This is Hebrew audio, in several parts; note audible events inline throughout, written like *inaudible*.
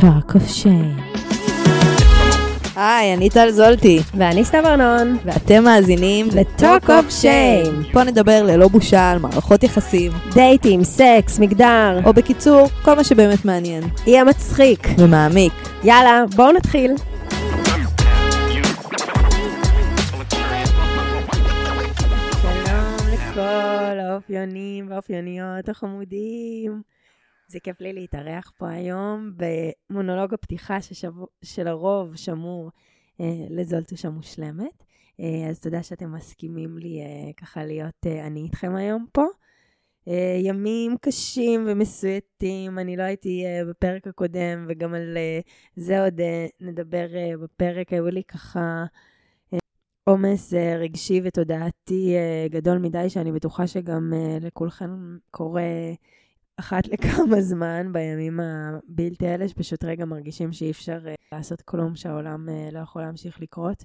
Talk of Shame. היי, אני טל זולטי. ואני סתיו ארנון. ואתם מאזינים ל-Talk of Shame. פה נדבר ללא בושה על מערכות יחסים. דייטים, סקס, מגדר. או בקיצור, כל מה שבאמת מעניין. יהיה מצחיק. ומעמיק. יאללה, בואו נתחיל. שלום לכל האופיונים והאופיוניות החמודים. זה כיף לי להתארח פה היום במונולוג הפתיחה ששב... שלרוב שמור אה, לזולטוש המושלמת. אה, אז תודה שאתם מסכימים לי אה, ככה להיות אה, אני איתכם היום פה. אה, ימים קשים ומסויטים, אני לא הייתי אה, בפרק הקודם וגם על אה, זה עוד אה, נדבר אה, בפרק, היו לי ככה אה, עומס אה, רגשי ותודעתי אה, גדול מדי, שאני בטוחה שגם לכולכם קורה אחת *laughs* לכמה זמן בימים הבלתי האלה, שפשוט רגע מרגישים שאי אפשר uh, לעשות כלום, שהעולם uh, לא יכול להמשיך לקרות.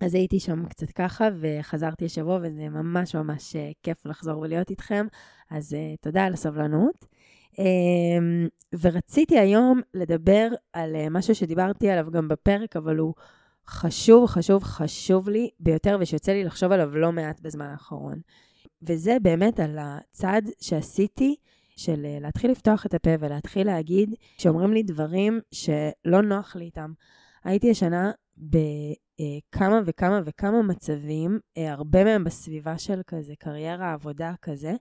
אז הייתי שם קצת ככה, וחזרתי השבוע, וזה ממש ממש uh, כיף לחזור ולהיות איתכם, אז תודה על הסבלנות. Um, ורציתי היום לדבר על משהו שדיברתי עליו גם בפרק, אבל הוא חשוב, חשוב, חשוב לי ביותר, ושיוצא לי לחשוב עליו לא מעט בזמן האחרון. וזה באמת על הצעד שעשיתי, של אה, להתחיל לפתוח את הפה ולהתחיל להגיד שאומרים לי דברים שלא נוח לי איתם. הייתי השנה בכמה וכמה וכמה מצבים, אה, הרבה מהם בסביבה של כזה קריירה, עבודה כזה,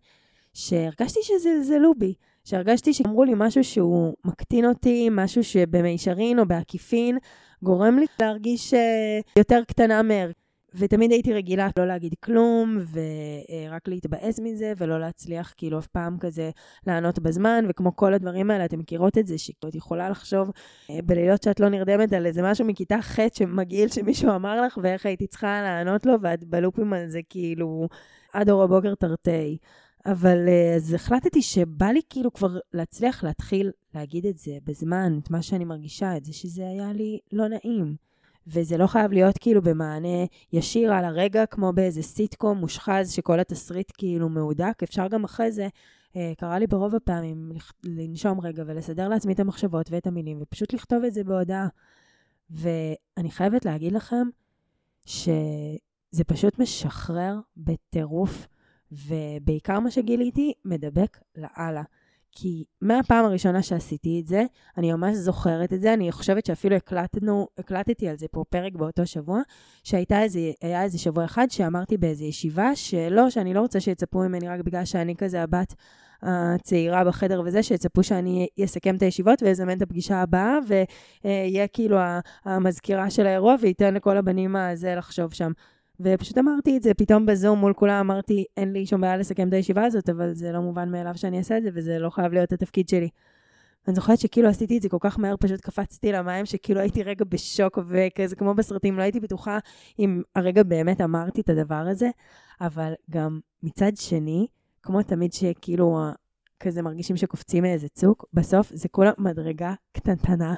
שהרגשתי שזלזלו בי, שהרגשתי שאמרו לי משהו שהוא מקטין אותי, משהו שבמישרין או בעקיפין גורם לי להרגיש אה, יותר קטנה מערכי. ותמיד הייתי רגילה לא להגיד כלום, ורק להתבאס מזה, ולא להצליח כאילו אף פעם כזה לענות בזמן, וכמו כל הדברים האלה, אתם מכירות את זה, שאת יכולה לחשוב אה, בלילות שאת לא נרדמת על איזה משהו מכיתה ח' שמגעיל שמישהו אמר לך, ואיך הייתי צריכה לענות לו, ואת בלופים על זה כאילו עד אור הבוקר תרתי. אבל אה, אז החלטתי שבא לי כאילו כבר להצליח להתחיל להגיד את זה בזמן, את מה שאני מרגישה, את זה שזה היה לי לא נעים. וזה לא חייב להיות כאילו במענה ישיר על הרגע, כמו באיזה סיטקום מושחז שכל התסריט כאילו מהודק, אפשר גם אחרי זה, אה, קרה לי ברוב הפעמים לנשום רגע ולסדר לעצמי את המחשבות ואת המילים, ופשוט לכתוב את זה בהודעה. ואני חייבת להגיד לכם שזה פשוט משחרר בטירוף, ובעיקר מה שגיליתי, מדבק לאללה. כי מהפעם הראשונה שעשיתי את זה, אני ממש זוכרת את זה, אני חושבת שאפילו הקלטנו, הקלטתי על זה פה פרק באותו שבוע, שהיה איזה, איזה שבוע אחד שאמרתי באיזה ישיבה, שלא, שאני לא רוצה שיצפו ממני רק בגלל שאני כזה הבת הצעירה בחדר וזה, שיצפו שאני אסכם את הישיבות ואזמן את הפגישה הבאה, ויהיה כאילו המזכירה של האירוע, וייתן לכל הבנים הזה לחשוב שם. ופשוט אמרתי את זה פתאום בזום מול כולם, אמרתי, אין לי שום בעיה לסכם את הישיבה הזאת, אבל זה לא מובן מאליו שאני אעשה את זה, וזה לא חייב להיות התפקיד שלי. אני זוכרת שכאילו עשיתי את זה כל כך מהר, פשוט קפצתי למים, שכאילו הייתי רגע בשוק, וכזה כמו בסרטים, לא הייתי בטוחה אם הרגע באמת אמרתי את הדבר הזה, אבל גם מצד שני, כמו תמיד שכאילו כזה מרגישים שקופצים מאיזה צוק, בסוף זה כולה מדרגה קטנטנה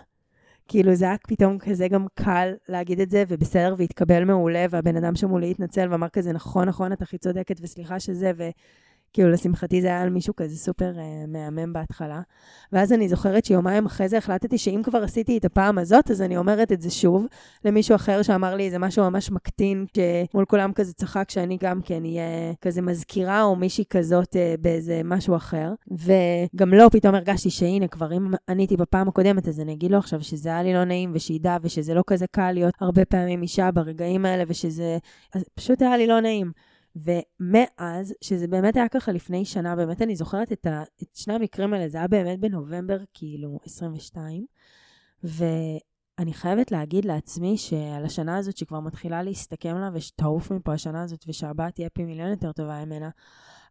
כאילו זה היה פתאום כזה גם קל להגיד את זה, ובסדר, והתקבל מעולה, והבן אדם שמולי התנצל ואמר כזה, נכון, נכון, את הכי צודקת, וסליחה שזה, ו... כאילו, לשמחתי זה היה על מישהו כזה סופר uh, מהמם בהתחלה. ואז אני זוכרת שיומיים אחרי זה החלטתי שאם כבר עשיתי את הפעם הזאת, אז אני אומרת את זה שוב למישהו אחר שאמר לי איזה משהו ממש מקטין, שמול כולם כזה צחק שאני גם כן אהיה כזה מזכירה או מישהי כזאת uh, באיזה משהו אחר. וגם לא, פתאום הרגשתי שהנה, כבר אם עניתי בפעם הקודמת, אז אני אגיד לו עכשיו שזה היה לי לא נעים, ושידע, ושזה לא כזה קל להיות הרבה פעמים אישה ברגעים האלה, ושזה... פשוט היה לי לא נעים. ומאז, שזה באמת היה ככה לפני שנה, באמת אני זוכרת את, ה, את שני המקרים האלה, זה היה באמת בנובמבר, כאילו, 22, ואני חייבת להגיד לעצמי שעל השנה הזאת שכבר מתחילה להסתכם לה ושתעוף מפה השנה הזאת ושהבאה תהיה פי מיליון יותר טובה ממנה,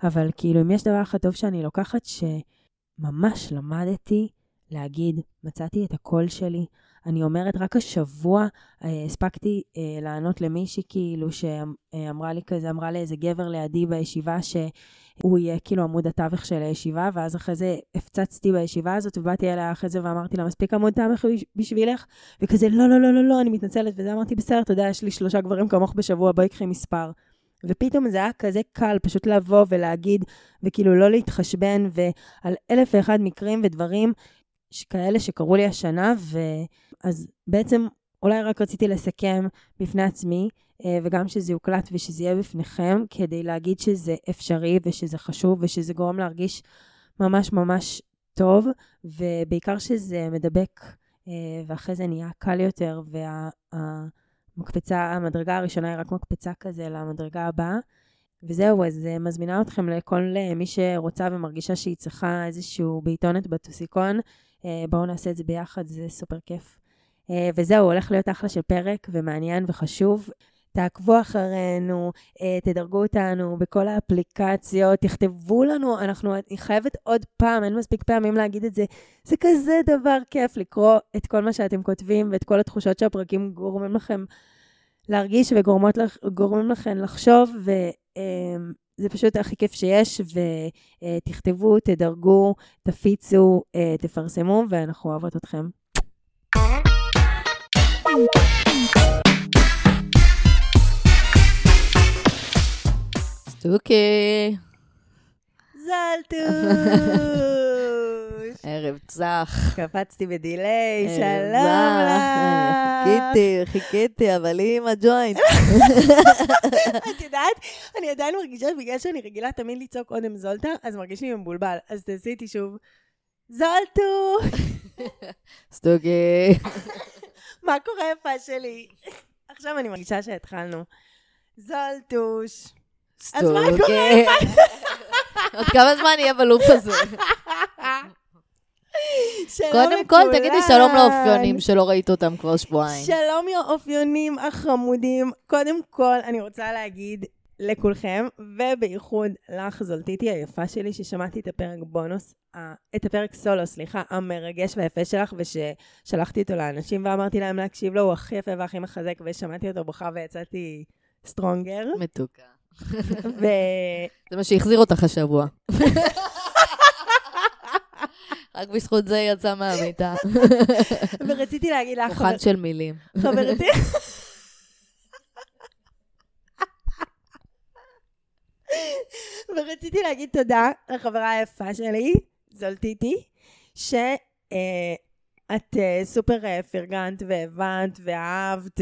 אבל כאילו, אם יש דבר אחד טוב שאני לוקחת, שממש למדתי להגיד, מצאתי את הקול שלי, אני אומרת, רק השבוע אה, הספקתי אה, לענות למישהי כאילו שאמרה לי כזה, אמרה לאיזה גבר לידי בישיבה שהוא יהיה כאילו עמוד התווך של הישיבה, ואז אחרי זה הפצצתי בישיבה הזאת, ובאתי אליה אחרי זה ואמרתי לה, מספיק עמוד תווך בשבילך? וכזה, לא, לא, לא, לא, לא, אני מתנצלת, וזה אמרתי, בסדר, אתה יודע, יש לי שלושה גברים כמוך בשבוע, בואי קחי מספר. ופתאום זה היה כזה קל פשוט לבוא ולהגיד, וכאילו לא להתחשבן, ועל אלף ואחד מקרים ודברים כאלה שקרו לי השנה, ואז בעצם אולי רק רציתי לסכם בפני עצמי, אה, וגם שזה יוקלט ושזה יהיה בפניכם, כדי להגיד שזה אפשרי ושזה חשוב ושזה גורם להרגיש ממש ממש טוב, ובעיקר שזה מדבק, אה, ואחרי זה נהיה קל יותר, והמקפצה, המדרגה הראשונה היא רק מקפצה כזה למדרגה הבאה. וזהו, אז uh, מזמינה אתכם לכל מי שרוצה ומרגישה שהיא צריכה איזשהו בעיתונת בטוסיקון. Uh, בואו נעשה את זה ביחד, זה סופר כיף. Uh, וזהו, הולך להיות אחלה של פרק ומעניין וחשוב. תעקבו אחרינו, uh, תדרגו אותנו בכל האפליקציות, תכתבו לנו, אנחנו, אני חייבת עוד פעם, אין מספיק פעמים להגיד את זה. זה כזה דבר כיף לקרוא את כל מה שאתם כותבים ואת כל התחושות שהפרקים גורמים לכם להרגיש וגורמים לכם לחשוב, ו... זה פשוט הכי כיף שיש, ותכתבו, תדרגו, תפיצו, אה, תפרסמו, ואנחנו אוהבות אתכם. סטוקי. זלטוש. *laughs* ערב צח. קפצתי בדיליי, שלום לך. חיכיתי, חיכיתי, אבל היא עם הג'וינט. *laughs* את יודעת, אני עדיין מרגישה שבגלל שאני רגילה תמיד לצעוק קודם זולטה, אז מרגיש לי מבולבל. אז תעשי איתי שוב, זולטו! *laughs* סטוקי. מה קורה יפה שלי? עכשיו אני מרגישה שהתחלנו. זולטוש. אז מה קורה? *laughs* עוד כמה זמן יהיה בלופ הזה? שלום קודם כל, תגידי שלום לאופיונים שלא ראית אותם כבר שבועיים. שלום האופיונים החמודים. קודם כל, אני רוצה להגיד לכולכם, ובייחוד לך, זולטיטי היפה שלי, ששמעתי את הפרק בונוס, את הפרק סולו, סליחה, המרגש והיפה שלך, וששלחתי אותו לאנשים ואמרתי להם להקשיב לו, הוא הכי יפה והכי מחזק, ושמעתי אותו בוכה ויצאתי סטרונגר. מתוקה. ו... *laughs* זה מה שהחזיר אותך השבוע. *laughs* רק בזכות זה יצא מהמיטה. *laughs* ורציתי להגיד לך... מוכן של מילים. חברתי... ורציתי להגיד תודה לחברה היפה שלי, זולטיטי, ש... את uh, סופר uh, פרגנת והבנת ואהבת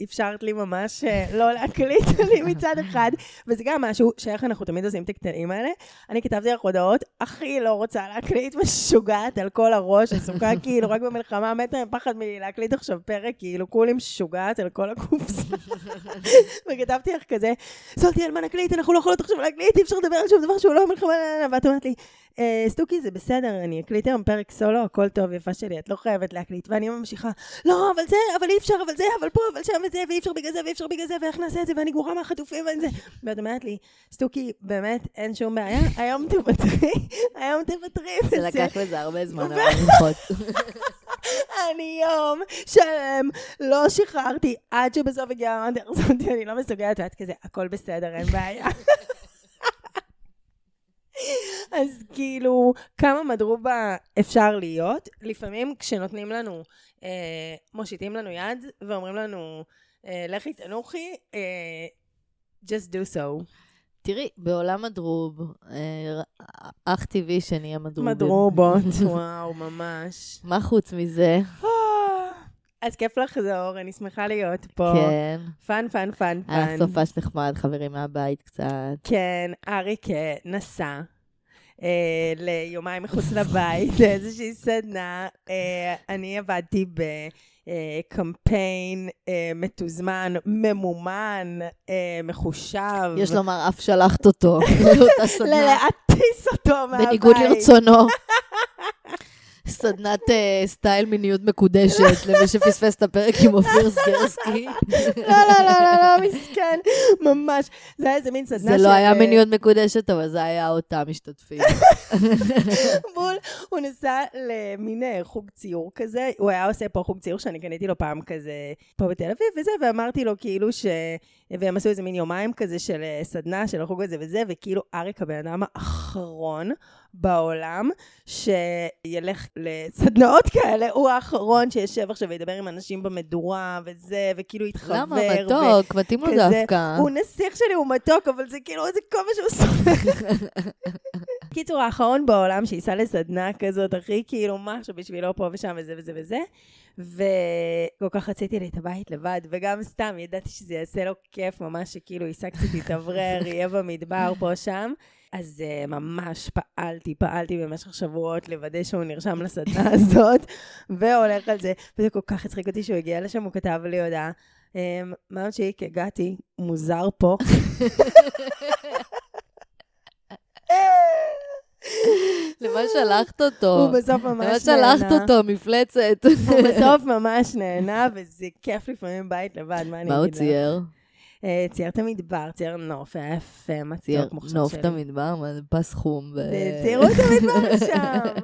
ואפשרת לי ממש uh, לא להקליט *laughs* לי מצד אחד, וזה גם משהו שאיך אנחנו תמיד עושים את הקטעים האלה. אני כתבתי לך הודעות, הכי לא רוצה להקליט, משוגעת על כל הראש, עסוקה *laughs* כאילו רק במלחמה, מתה מפחד מלהקליט עכשיו פרק, כאילו כולי משוגעת על כל הקופה. *laughs* וכתבתי לך כזה, זאתי על מה נקליט, אנחנו לא יכולות עכשיו להקליט, אי אפשר לדבר על שום דבר שהוא לא מלחמה, ואת אומרת לי, סטוקי זה בסדר, אני אקליט היום פרק סולו, הכל טוב, יפה שלי. את לא חייבת להקליט. ואני ממשיכה, לא, אבל זה, אבל אי אפשר, אבל זה, אבל פה, אבל שם וזה, ואי אפשר בגלל זה, ואי אפשר בגלל זה, ואיך נעשה את זה, ואני גרועה מהחטופים וזה. ואת אומרת לי, סטוקי, באמת, אין שום בעיה, היום תוותרי, היום תוותרי. זה לקח לזה הרבה זמן, אבל. *laughs* אני יום שלם לא שחררתי, עד שבסוף הגיעה, אמרתי, אני לא מסוגלת, ואת כזה, הכל בסדר, אין בעיה. אז כאילו, כמה מדרובה אפשר להיות? לפעמים כשנותנים לנו, אה, מושיטים לנו יד ואומרים לנו, אה, לכי תנוחי, אה, just do so. תראי, בעולם מטורף, אה, אך טבעי שנהיה מטורפים. מטורפות, *laughs* וואו, ממש. מה חוץ מזה? אז כיף לחזור, אני שמחה להיות פה. כן. fun, fun, fun, fun. היה סופש נחמד, חברים מהבית קצת. כן, אריק נסע. אה, ליומיים מחוץ לבית, *laughs* לאיזושהי סדנה. אה, אני עבדתי בקמפיין אה, מתוזמן, ממומן, אה, מחושב. יש לומר, אף שלחת אותו *laughs* לאותה סדנה. להטיס אותו מהבית. בניגוד לרצונו. *laughs* סדנת uh, סטייל מיניות מקודשת, למי שפספס את הפרק עם אופיר סגרסקי. לא, לא, לא, לא, לא, מסכן, ממש. זה היה איזה מין סדנה של... זה לא היה מיניות מקודשת, אבל זה היה אותם משתתפים. *laughs* בול, הוא נסע למין אה, חוג ציור כזה, הוא היה עושה פה חוג ציור שאני קניתי לו פעם כזה פה בתל אביב וזה, ואמרתי לו כאילו ש... והם עשו איזה מין יומיים כזה של אה, סדנה, של החוג הזה וזה, וכאילו אריק הבן אדם האחרון בעולם שילך לסדנאות כאלה, הוא האחרון שישב עכשיו וידבר עם אנשים במדורה וזה, וכאילו יתחבר. למה? מתוק, מתאים לו דווקא. הוא נסיך שלי, הוא מתוק, אבל זה כאילו, זה כל מה שהוא סומך. בקיצור, *laughs* האחרון בעולם שייסע לסדנה כזאת, הכי כאילו משהו בשבילו פה ושם וזה וזה וזה. וכל כך רציתי לי את הבית לבד, וגם סתם ידעתי שזה יעשה לו כיף ממש, שכאילו ייסע קצת יתאוורר, יהיה במדבר פה שם. אז uh, ממש פעלתי, פעלתי במשך שבועות לוודא שהוא נרשם לסדנה *laughs* הזאת, והולך על זה. וזה כל כך הצחיק אותי שהוא הגיע לשם, הוא כתב לי הודעה, אמ, מאמצ'יק, הגעתי, מוזר פה. *laughs* למה שלחת אותו? הוא בסוף ממש למה נהנה. שלחת אותו, מפלצת? הוא בסוף *laughs* ממש נהנה, וזה כיף לפעמים בית לבד, מה אני מה הוא אגיד לך? צייר? אה, צייר את המדבר, צייר נוף, היה יפה, צייר מתוק, מוכשר נוף שלי. את המדבר, מה זה פס חום. ציירו את המדבר *laughs* שם.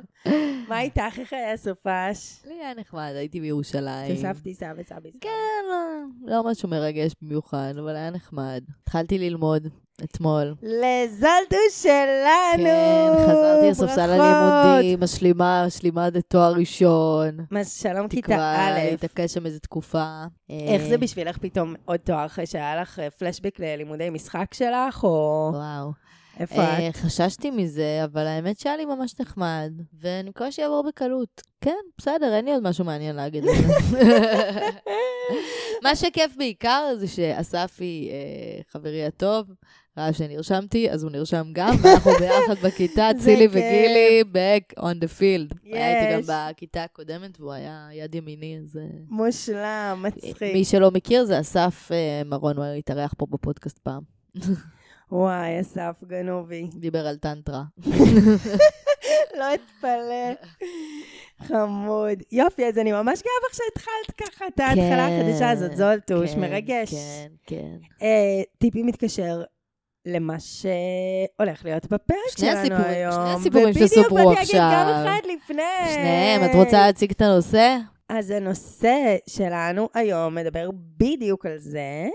מה איתך? איך היה סופש? לי היה נחמד, הייתי בירושלים. סבתי סבא סבי סבא. כן, לא- לא משהו מרגש במיוחד, אבל היה נחמד. התחלתי ללמוד אתמול. לזלטו שלנו! כן, חזרתי לספסל. הלימודים, משלימה, משלימה עד תואר ראשון. מה, שלום כיתה תקווה א'. להתעקש שם איזה תקופה. איך אה, זה בשבילך פתאום עוד תואר אחרי שהיה לך אה, פלשבק ללימודי משחק שלך, או וואו. איפה אה, את? חששתי מזה, אבל האמת שהיה לי ממש נחמד, ואני מקווה שיעבור בקלות. כן, בסדר, אין לי עוד משהו מעניין להגיד על זה. *laughs* מה שכיף בעיקר זה שאספי, אה, חברי הטוב, ראה שנרשמתי, אז הוא נרשם גם, ואנחנו *laughs* ביחד בכיתה, צילי. וגילי, back on the field. היה איתי יש. גם בכיתה הקודמת, והוא היה יד ימיני, אז... אה, מושלם, מצחיק. מי שלא מכיר, זה אסף אה, מרון, הוא התארח פה בפודקאסט פעם. וואי, אסף גנובי. *laughs* דיבר על טנטרה. *laughs* לא אתפלא. חמוד. יופי, אז אני ממש גאה בך שהתחלת ככה את ההתחלה כן, החדשה הזאת, זולטוש, כן, מרגש. כן, כן. אה, טיפי מתקשר למה שהולך להיות בפרק שני שלנו הסיפורים- היום. שני הסיפורים שסופרו ובדיוק באתי להגיד גם עכשיו. אחד לפני. שניהם, את רוצה להציג את הנושא? אז הנושא שלנו היום מדבר בדיוק על זה,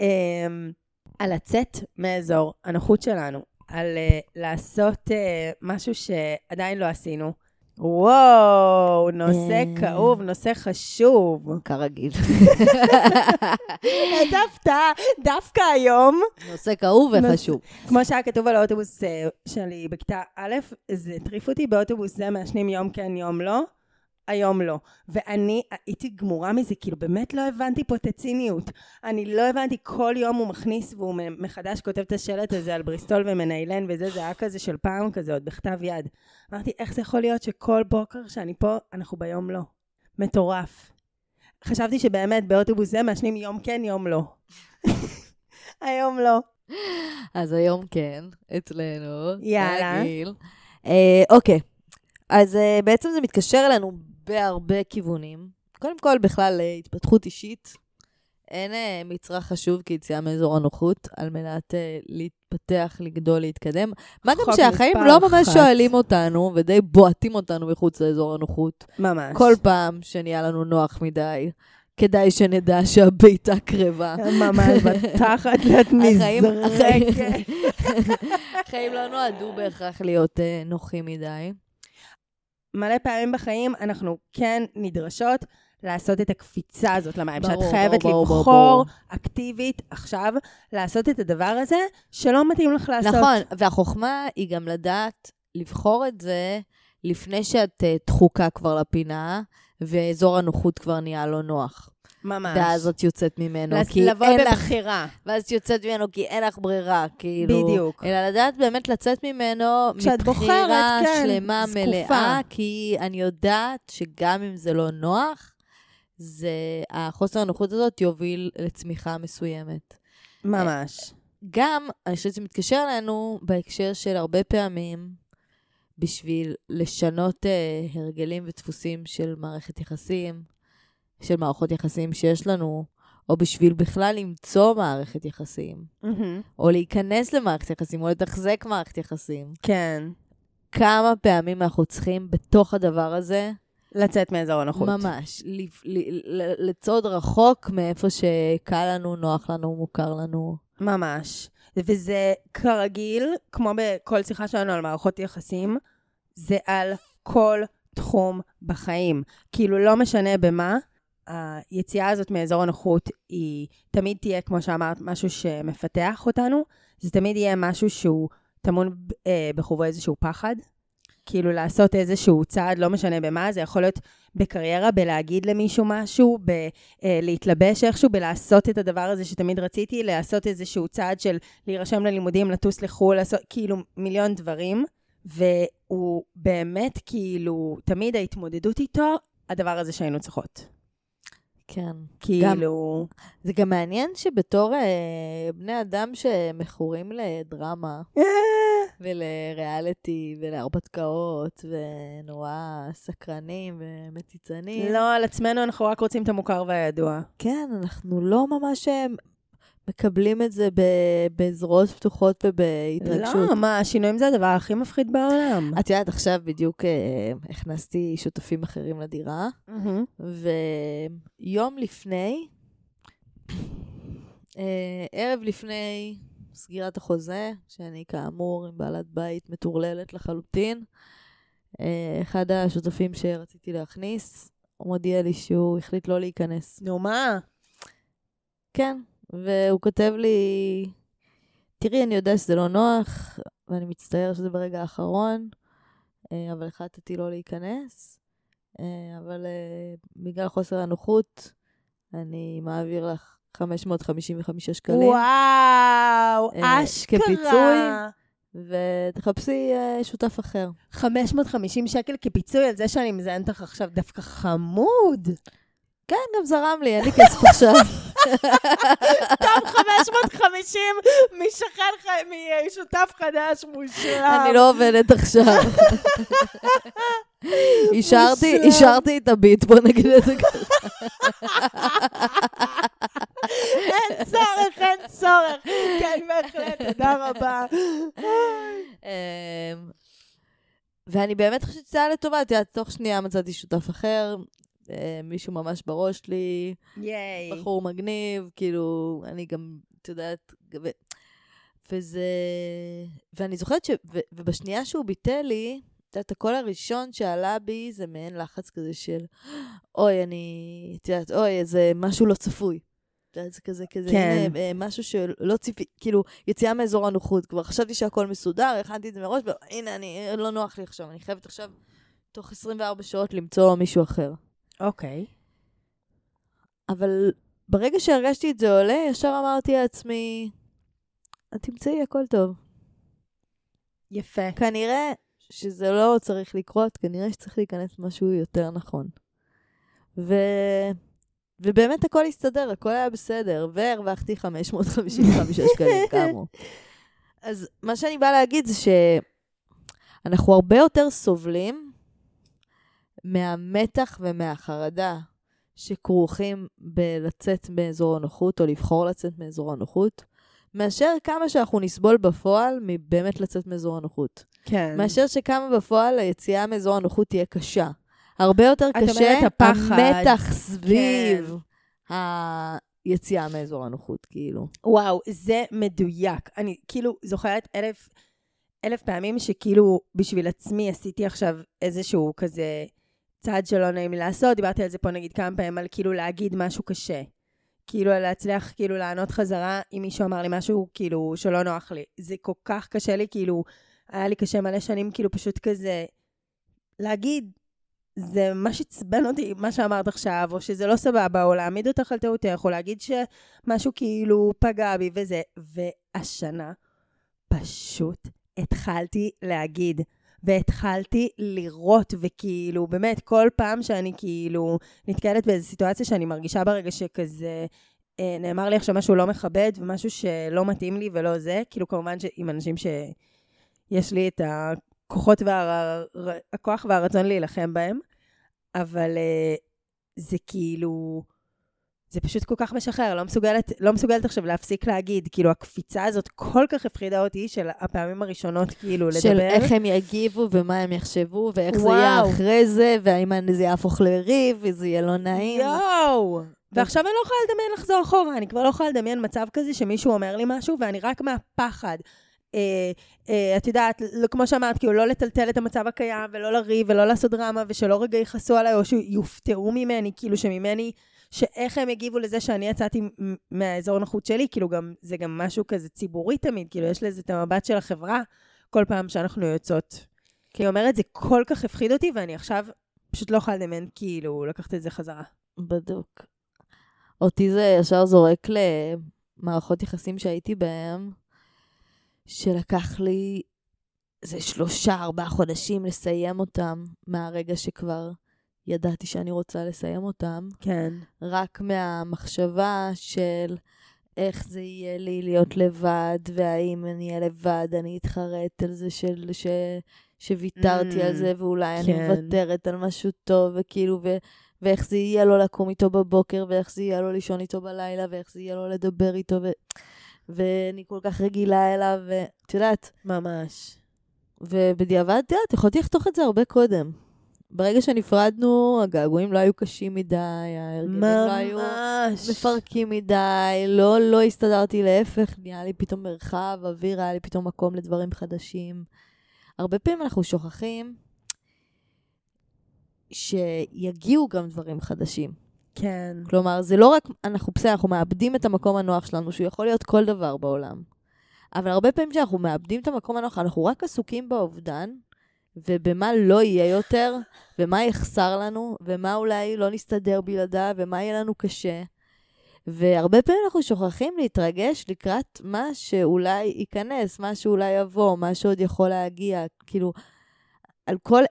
אמ, על לצאת מאזור הנוחות שלנו, על אה, לעשות אה, משהו שעדיין לא עשינו. וואו, נושא אה. כאוב, נושא חשוב. כרגיל. *laughs* איזה הפתעה, דווקא היום, נושא כאוב וחשוב. כמו שהיה כתוב על האוטובוס אה, שלי בכיתה א', זה הטריף אותי באוטובוס זה מעשנים יום כן יום לא, היום לא. ואני הייתי גמורה מזה, כאילו באמת לא הבנתי פה את הציניות. אני לא הבנתי, כל יום הוא מכניס והוא מחדש כותב את השלט הזה על בריסטול ומניילן וזה, זה היה כזה של פעם כזה, עוד בכתב יד. אמרתי, איך זה יכול להיות שכל בוקר שאני פה, אנחנו ביום לא? מטורף. חשבתי שבאמת באוטובוס זה מעשנים יום כן יום לא. *laughs* היום לא. אז היום כן, אצלנו. יאללה. כרגיל. אה, אוקיי, אז אה, בעצם זה מתקשר אלינו בהרבה כיוונים. קודם כל, בכלל, התפתחות אישית. אין אה, מצרך חשוב כיציאה מאזור הנוחות, על מנת אה, להתפתח, לגדול, להתקדם. מה גם שהחיים לא ממש אחת. שואלים אותנו, ודי בועטים אותנו מחוץ לאזור הנוחות. ממש. כל פעם שנהיה לנו נוח מדי, כדאי שנדע שהבעיטה קרבה. ממש בתחת *laughs* את נזרקת. *laughs* החיים לא נועדו בהכרח להיות אה, נוחים מדי. מלא פעמים בחיים אנחנו כן נדרשות לעשות את הקפיצה הזאת למים. שאת ברור, חייבת ברור, ברור, לבחור ברור. אקטיבית עכשיו לעשות את הדבר הזה שלא מתאים לך לעשות. נכון, והחוכמה היא גם לדעת לבחור את זה לפני שאת אה, דחוקה כבר לפינה, ואזור הנוחות כבר נהיה לא נוח. ממש. ואז את יוצאת ממנו, לס- כי לבוא אין לך... בבחירה. ואז את יוצאת ממנו כי אין לך ברירה, כאילו. בדיוק. אלא לדעת באמת לצאת ממנו מבחירה כן, שלמה, זקופה. מלאה, כי אני יודעת שגם אם זה לא נוח, זה, החוסר הנוחות הזאת יוביל לצמיחה מסוימת. ממש. גם, אני חושבת שזה מתקשר אלינו בהקשר של הרבה פעמים, בשביל לשנות אה, הרגלים ודפוסים של מערכת יחסים, של מערכות יחסים שיש לנו, או בשביל בכלל למצוא מערכת יחסים, מהמם. או להיכנס למערכת יחסים, או לתחזק מערכת יחסים. כן. כמה פעמים אנחנו צריכים בתוך הדבר הזה, לצאת מאזור הנוחות. ממש, ל- ל- ל- לצעוד רחוק מאיפה שקל לנו, נוח לנו, מוכר לנו. ממש. וזה כרגיל, כמו בכל שיחה שלנו על מערכות יחסים, זה על כל תחום בחיים. כאילו, לא משנה במה, היציאה הזאת מאזור הנוחות היא תמיד תהיה, כמו שאמרת, משהו שמפתח אותנו, זה תמיד יהיה משהו שהוא טמון אה, בחובו איזשהו פחד. כאילו לעשות איזשהו צעד, לא משנה במה, זה יכול להיות בקריירה, בלהגיד למישהו משהו, בלהתלבש איכשהו, בלעשות את הדבר הזה שתמיד רציתי, לעשות איזשהו צעד של להירשם ללימודים, לטוס לחו"ל, לעשות כאילו מיליון דברים. והוא באמת כאילו, תמיד ההתמודדות איתו, הדבר הזה שהיינו צריכות. כן. כאילו... גם, זה גם מעניין שבתור אה, בני אדם שמכורים לדרמה *laughs* ולריאליטי ולהרפתקאות ונורא סקרנים ומציצנים. לא, על עצמנו אנחנו רק רוצים את המוכר והידוע. כן, אנחנו לא ממש אה, מקבלים את זה בזרועות פתוחות ובהתרגשות. לא, מה, השינויים זה הדבר הכי מפחיד בעולם. את יודעת, עכשיו בדיוק אה, הכנסתי שותפים אחרים לדירה, mm-hmm. ויום לפני, אה, ערב לפני סגירת החוזה, שאני כאמור עם בעלת בית מטורללת לחלוטין, אה, אחד השותפים שרציתי להכניס, הוא מודיע לי שהוא החליט לא להיכנס. נו, מה? כן, והוא כותב לי, תראי, אני יודע שזה לא נוח, ואני מצטער שזה ברגע האחרון, אה, אבל החלטתי לא להיכנס, אה, אבל אה, בגלל חוסר הנוחות, אני מעביר לך 555 שקלים. וואו, אשכרה. כפיצוי, ותחפשי שותף אחר. 550 שקל כפיצוי על זה שאני מזיינת לך עכשיו דווקא חמוד. כן, גם זרם לי, אין לי כסף עכשיו. טוב, 550 משכן, משותף חדש מושלם. אני לא עובדת עכשיו. אישרתי את הביט, בוא נגיד את זה ככה. אין צורך, אין צורך. כן, בהחלט, תודה רבה. אמ, ואני באמת חושבת שזה היה לטובה, את יודעת, תוך שנייה מצאתי שותף אחר, מישהו ממש בראש לי, ייי. בחור מגניב, כאילו, אני גם, את יודעת, ו... וזה... ואני זוכרת ש... ו... ובשנייה שהוא ביטל לי, את יודעת, הקול הראשון שעלה בי זה מעין לחץ כזה של, אוי, אני, את יודעת, אוי, זה משהו לא צפוי. את יודעת, זה כזה, כזה, כן. הנה, אה, משהו שלא ציפי, כאילו, יציאה מאזור הנוחות. כבר חשבתי שהכל מסודר, הכנתי את זה מראש, והנה, אני, לא נוח לי עכשיו, אני חייבת עכשיו, תוך 24 שעות, למצוא מישהו אחר. אוקיי. אבל ברגע שהרגשתי את זה עולה, ישר אמרתי לעצמי, את תמצאי, הכל טוב. יפה. כנראה שזה לא צריך לקרות, כנראה שצריך להיכנס משהו יותר נכון. ו... ובאמת הכל הסתדר, הכל היה בסדר, והרווחתי 555 *laughs* שקלים כאמור. אז מה שאני באה להגיד זה שאנחנו הרבה יותר סובלים מהמתח ומהחרדה שכרוכים בלצאת מאזור הנוחות, או לבחור לצאת מאזור הנוחות, מאשר כמה שאנחנו נסבול בפועל מבאמת לצאת מאזור הנוחות. כן. מאשר שכמה בפועל היציאה מאזור הנוחות תהיה קשה. הרבה יותר קשה המתח סביב כן. היציאה מאזור הנוחות, כאילו. וואו, זה מדויק. אני כאילו זוכרת אלף, אלף פעמים שכאילו בשביל עצמי עשיתי עכשיו איזשהו כזה צעד שלא נעים לי לעשות, דיברתי על זה פה נגיד כמה פעמים, על כאילו להגיד משהו קשה. כאילו להצליח כאילו לענות חזרה אם מישהו אמר לי משהו כאילו שלא נוח לי. זה כל כך קשה לי, כאילו, היה לי קשה מלא שנים כאילו פשוט כזה להגיד, זה מה שעצבן אותי, מה שאמרת עכשיו, או שזה לא סבבה, או להעמיד אותך על טעותך, או להגיד שמשהו כאילו פגע בי וזה. והשנה פשוט התחלתי להגיד. והתחלתי לראות, וכאילו, באמת, כל פעם שאני כאילו נתקלת באיזו סיטואציה שאני מרגישה ברגע שכזה... אה, נאמר לי עכשיו משהו לא מכבד ומשהו שלא מתאים לי ולא זה, כאילו כמובן שעם אנשים שיש לי את הכוחות והכוח והרצון להילחם בהם, אבל אה, זה כאילו, זה פשוט כל כך משחרר, לא מסוגלת, לא מסוגלת עכשיו להפסיק להגיד. כאילו, הקפיצה הזאת כל כך הפחידה אותי, של הפעמים הראשונות, כאילו, של לדבר. של איך הם יגיבו, ומה הם יחשבו, ואיך וואו. זה יהיה אחרי זה, והאם זה יהפוך לריב, וזה יהיה לא נעים. יואו! ועכשיו אני לא יכולה לדמיין לחזור אחורה, אני כבר לא יכולה לדמיין מצב כזה שמישהו אומר לי משהו, ואני רק מהפחד. אה, אה, את יודעת, כמו שאמרת, כאילו לא לטלטל את המצב הקיים, ולא לריב, ולא לעשות דרמה, ושלא רגע יכעסו עליי, או שיופתעו ממני, כאילו שממני שאיך הם הגיבו לזה שאני יצאתי מהאזור נוחות שלי, כאילו גם, זה גם משהו כזה ציבורי תמיד, כאילו יש לזה את המבט של החברה, כל פעם שאנחנו יוצאות. כי היא אומרת, זה כל כך הפחיד אותי, ואני עכשיו פשוט לא יכולה לדמיין, כאילו, לקחת את זה חזרה. בדוק. אותי זה ישר זורק למערכות יחסים שהייתי בהן, שלקח לי איזה שלושה, ארבעה חודשים לסיים אותם, מהרגע שכבר ידעתי שאני רוצה לסיים אותם. כן. רק מהמחשבה של איך זה יהיה לי להיות לבד, והאם אני אהיה לבד, אני אתחרט על זה של, ש, שוויתרתי Mm, על זה, ואולי אני כן. מוותרת על משהו טוב, וכאילו, ו, ואיך זה יהיה לו לקום איתו בבוקר, ואיך זה יהיה לו לישון איתו בלילה, ואיך זה יהיה לו לדבר איתו, ו, ואני כל כך רגילה אליו, ואת יודעת, ממש. ובדיעבד, את יודעת, יכולתי לחתוך את זה הרבה קודם. ברגע שנפרדנו, הגעגועים לא היו קשים מדי, ההרגלים לא היו. מפרקים מדי, לא, לא הסתדרתי, להפך, נהיה לי פתאום מרחב, אוויר, היה לי פתאום מקום לדברים חדשים. הרבה פעמים אנחנו שוכחים שיגיעו גם דברים חדשים. כן. כלומר, זה לא רק, אנחנו בסדר, אנחנו מאבדים את המקום הנוח שלנו, שהוא יכול להיות כל דבר בעולם. אבל הרבה פעמים כשאנחנו מאבדים את המקום הנוח, אנחנו רק עסוקים באובדן, ובמה לא יהיה יותר, ומה יחסר לנו, ומה אולי לא נסתדר בלעדיו, ומה יהיה לנו קשה. והרבה פעמים אנחנו שוכחים להתרגש לקראת מה שאולי ייכנס, מה שאולי יבוא, מה שעוד יכול להגיע. כאילו, על כל...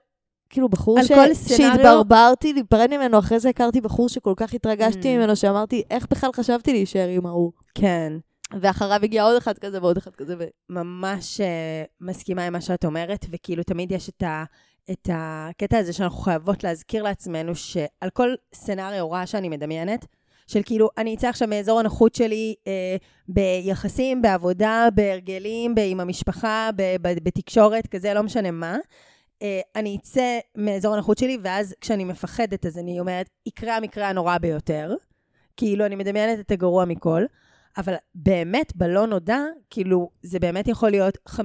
כאילו, בחור ש... כל סצנריו- שהתברברתי להיפרד ממנו, אחרי זה הכרתי בחור שכל כך התרגשתי Mm. ממנו, שאמרתי, איך בכלל חשבתי להישאר עם ההוא? כן. ואחריו הגיע עוד אחד כזה ועוד אחד כזה, ו... ממש uh, מסכימה עם מה שאת אומרת, וכאילו תמיד יש את, ה, את הקטע הזה שאנחנו חייבות להזכיר לעצמנו שעל כל סצנריו רע שאני מדמיינת, של כאילו, אני אצא עכשיו מאזור הנוחות שלי אה, ביחסים, בעבודה, בהרגלים, ב- עם המשפחה, ב- ב- בתקשורת, כזה, לא משנה מה. אה, אני אצא מאזור הנוחות שלי, ואז כשאני מפחדת, אז אני אומרת, יקרה המקרה הנורא ביותר. כאילו, אני מדמיינת את הגרוע מכל. אבל באמת, בלא נודע, כאילו, זה באמת יכול להיות 50-50.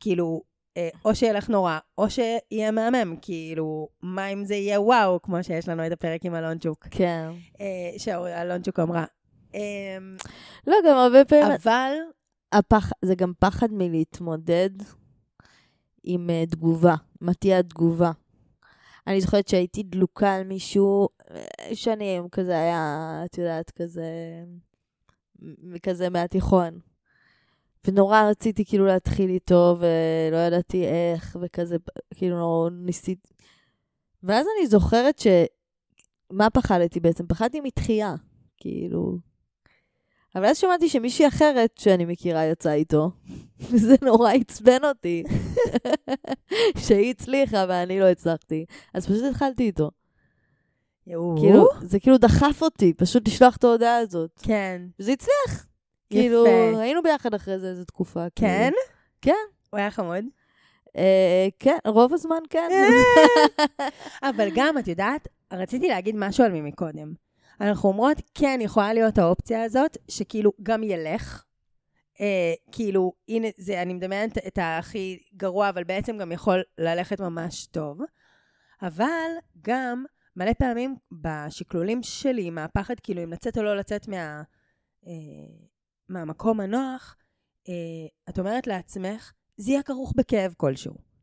כאילו, אה, או שילך נורא, או שיהיה מהמם, כאילו, מה אם זה יהיה וואו, כמו שיש לנו את הפרק עם אלונצ'וק, כן. אה, שאלונצ'וק אמרה. אה, לא, גם הרבה פעמים... אבל, הפח... זה גם פחד מלהתמודד עם uh, תגובה. מה תהיה התגובה? אני זוכרת שהייתי דלוקה על מישהו שנים, כזה היה, את יודעת, כזה... כזה מהתיכון. ונורא רציתי כאילו להתחיל איתו, ולא ידעתי איך, וכזה, כאילו, ניסיתי... ואז אני זוכרת ש... מה פחדתי בעצם? פחדתי מתחייה, כאילו... אבל אז שמעתי שמישהי אחרת שאני מכירה יצאה איתו, *laughs* וזה נורא עצבן אותי, *laughs* שהיא הצליחה ואני לא הצלחתי, אז פשוט התחלתי איתו. יואו, כאילו, זה כאילו דחף אותי, פשוט לשלוח את ההודעה הזאת. כן. וזה הצליח. יפה. כאילו, היינו ביחד אחרי זה איזו תקופה. כן? כאילו. כן. הוא היה חמוד. אה, כן, רוב הזמן כן. *laughs* אבל גם, את יודעת, רציתי להגיד משהו על מי מקודם. אנחנו אומרות, כן, יכולה להיות האופציה הזאת, שכאילו גם ילך. אה, כאילו, הנה, זה, אני מדמיינת את הכי גרוע, אבל בעצם גם יכול ללכת ממש טוב. אבל גם, מלא פעמים בשקלולים שלי, מהפחד, כאילו, אם לצאת או לא לצאת מה, אה, מהמקום הנוח, אה, את אומרת לעצמך, זה יהיה כרוך בכאב כלשהו.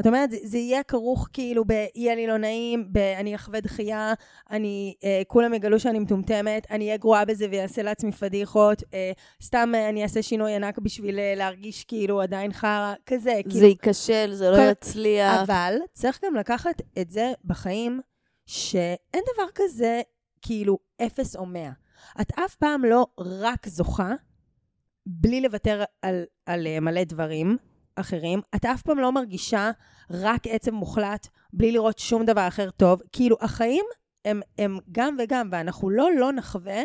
את אומרת, זה, זה יהיה כרוך כאילו ב- יהיה לי לא נעים, ב- אני אחווה דחייה, אני, אה, כולם יגלו שאני מטומטמת, אני אהיה גרועה בזה ואעשה לעצמי פדיחות, אה, סתם אה, אני אעשה שינוי ענק בשביל אה, להרגיש כאילו עדיין חרא, כזה. זה כאילו, ייכשל, זה לא כל- יצליח. אבל צריך גם לקחת את זה בחיים, שאין דבר כזה כאילו אפס או מאה. את אף פעם לא רק זוכה, בלי לוותר על, על אה, מלא דברים אחרים. את אף פעם לא מרגישה רק עצב מוחלט, בלי לראות שום דבר אחר טוב. כאילו, החיים הם, הם גם וגם, ואנחנו לא לא נחווה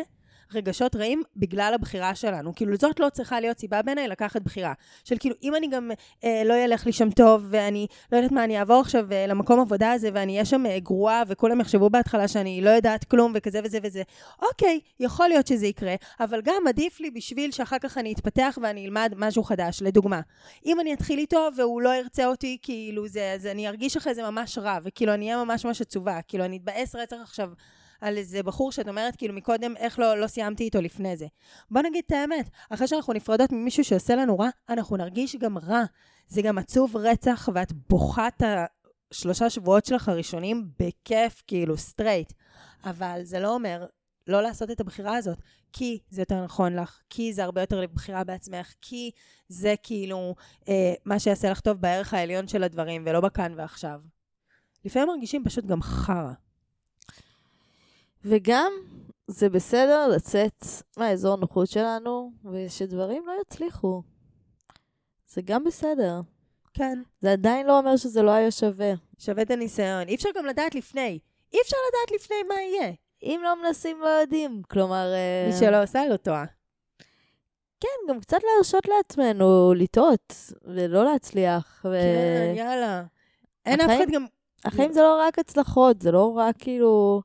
רגשות רעים בגלל הבחירה שלנו. כאילו, זאת לא צריכה להיות סיבה בעיניי לקחת בחירה. של כאילו, אם אני גם אה, לא ילך לי שם טוב, ואני לא יודעת מה, אני אעבור עכשיו אה, למקום עבודה הזה, ואני אהיה שם אה, גרועה, וכולם יחשבו בהתחלה שאני לא יודעת כלום, וכזה וזה וזה. אוקיי, יכול להיות שזה יקרה, אבל גם עדיף לי בשביל שאחר כך אני אתפתח ואני אלמד משהו חדש. לדוגמה, אם אני אתחיל איתו והוא לא ירצה אותי, כאילו זה, אז אני ארגיש אחרי זה ממש רע, וכאילו אני אהיה ממש ממש עצובה, כאילו אני אתבאס רצח עכשיו על איזה בחור שאת אומרת, כאילו, מקודם, איך לא, לא סיימתי איתו לפני זה. בוא נגיד את האמת, אחרי שאנחנו נפרדות ממישהו שעושה לנו רע, אנחנו נרגיש גם רע. זה גם עצוב רצח, ואת בוכה את השלושה שבועות שלך הראשונים בכיף, כאילו, straight. אבל זה לא אומר לא לעשות את הבחירה הזאת, כי זה יותר נכון לך, כי זה הרבה יותר בחירה בעצמך, כי זה כאילו אה, מה שיעשה לך טוב בערך העליון של הדברים, ולא בכאן ועכשיו. לפעמים מרגישים פשוט גם חרא. וגם זה בסדר לצאת מהאזור נוחות שלנו, ושדברים לא יצליחו. זה גם בסדר. כן. זה עדיין לא אומר שזה לא היה שווה. שווה את הניסיון. אי אפשר גם לדעת לפני. אי אפשר לדעת לפני מה יהיה. אם לא מנסים, לא יודעים. כלומר... אה, מי שלא עושה, לא טועה. כן, גם קצת להרשות לעצמנו לטעות, ולא להצליח. ו... כן, יאללה. אין אף אחד גם... החיים זה לא רק הצלחות, זה לא רק כאילו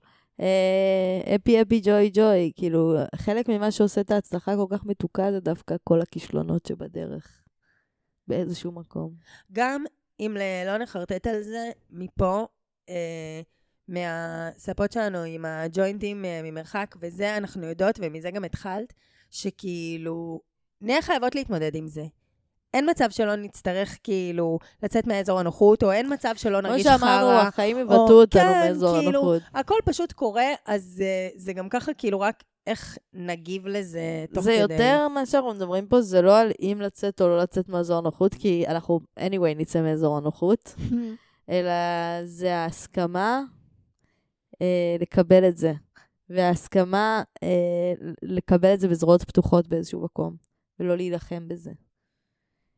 אפי אפי ג'וי ג'וי. כאילו, חלק ממה שעושה את ההצלחה כל כך מתוקה זה דווקא כל הכישלונות שבדרך. באיזשהו מקום. גם אם לא נחרטט על זה, מפה, אה, מהספות שלנו עם הג'וינטים אה, ממרחק וזה, אנחנו יודעות, ומזה גם התחלת, שכאילו, נהיה חייבות להתמודד עם זה. אין מצב שלא נצטרך כאילו לצאת מאזור הנוחות, או אין מצב שלא כמו נרגיש חרא. שאמרנו, החיים או- יבטאו אותנו כן, מאזור כאילו, הנוחות. הכל פשוט קורה, אז אה, זה גם ככה כאילו רק איך נגיב לזה תוך זה כדי. יותר מה שאנחנו מדברים פה, זה לא על אם לצאת או לא לצאת מאזור הנוחות, כי אנחנו anyway נצא מאזור הנוחות, *laughs* אלא זה ההסכמה אה, לקבל את זה. וההסכמה אה, לקבל את זה בזרועות פתוחות באיזשהו מקום, ולא להילחם בזה.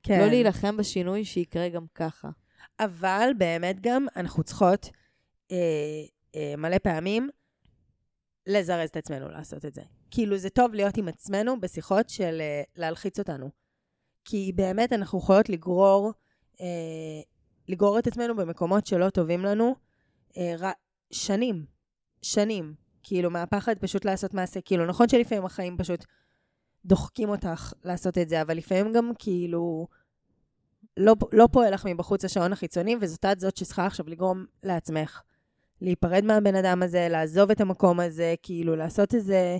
כן. לא להילחם בשינוי שיקרה גם ככה. אבל באמת גם אנחנו צריכות אה, אה, מלא פעמים לזרז את עצמנו לעשות את זה. כאילו זה טוב להיות עם עצמנו בשיחות של אה, להלחיץ אותנו. כי באמת אנחנו יכולות לגרור, אה, לגרור את עצמנו במקומות שלא טובים לנו אה, ר... שנים, שנים. כאילו מהפחד פשוט לעשות מעשה. כאילו נכון שלפעמים החיים פשוט דוחקים אותך לעשות את זה, אבל לפעמים גם כאילו... לא, לא פועל לך מבחוץ השעון החיצוני, וזאת את זאת שצריכה עכשיו לגרום לעצמך. להיפרד מהבן אדם הזה, לעזוב את המקום הזה, כאילו לעשות איזה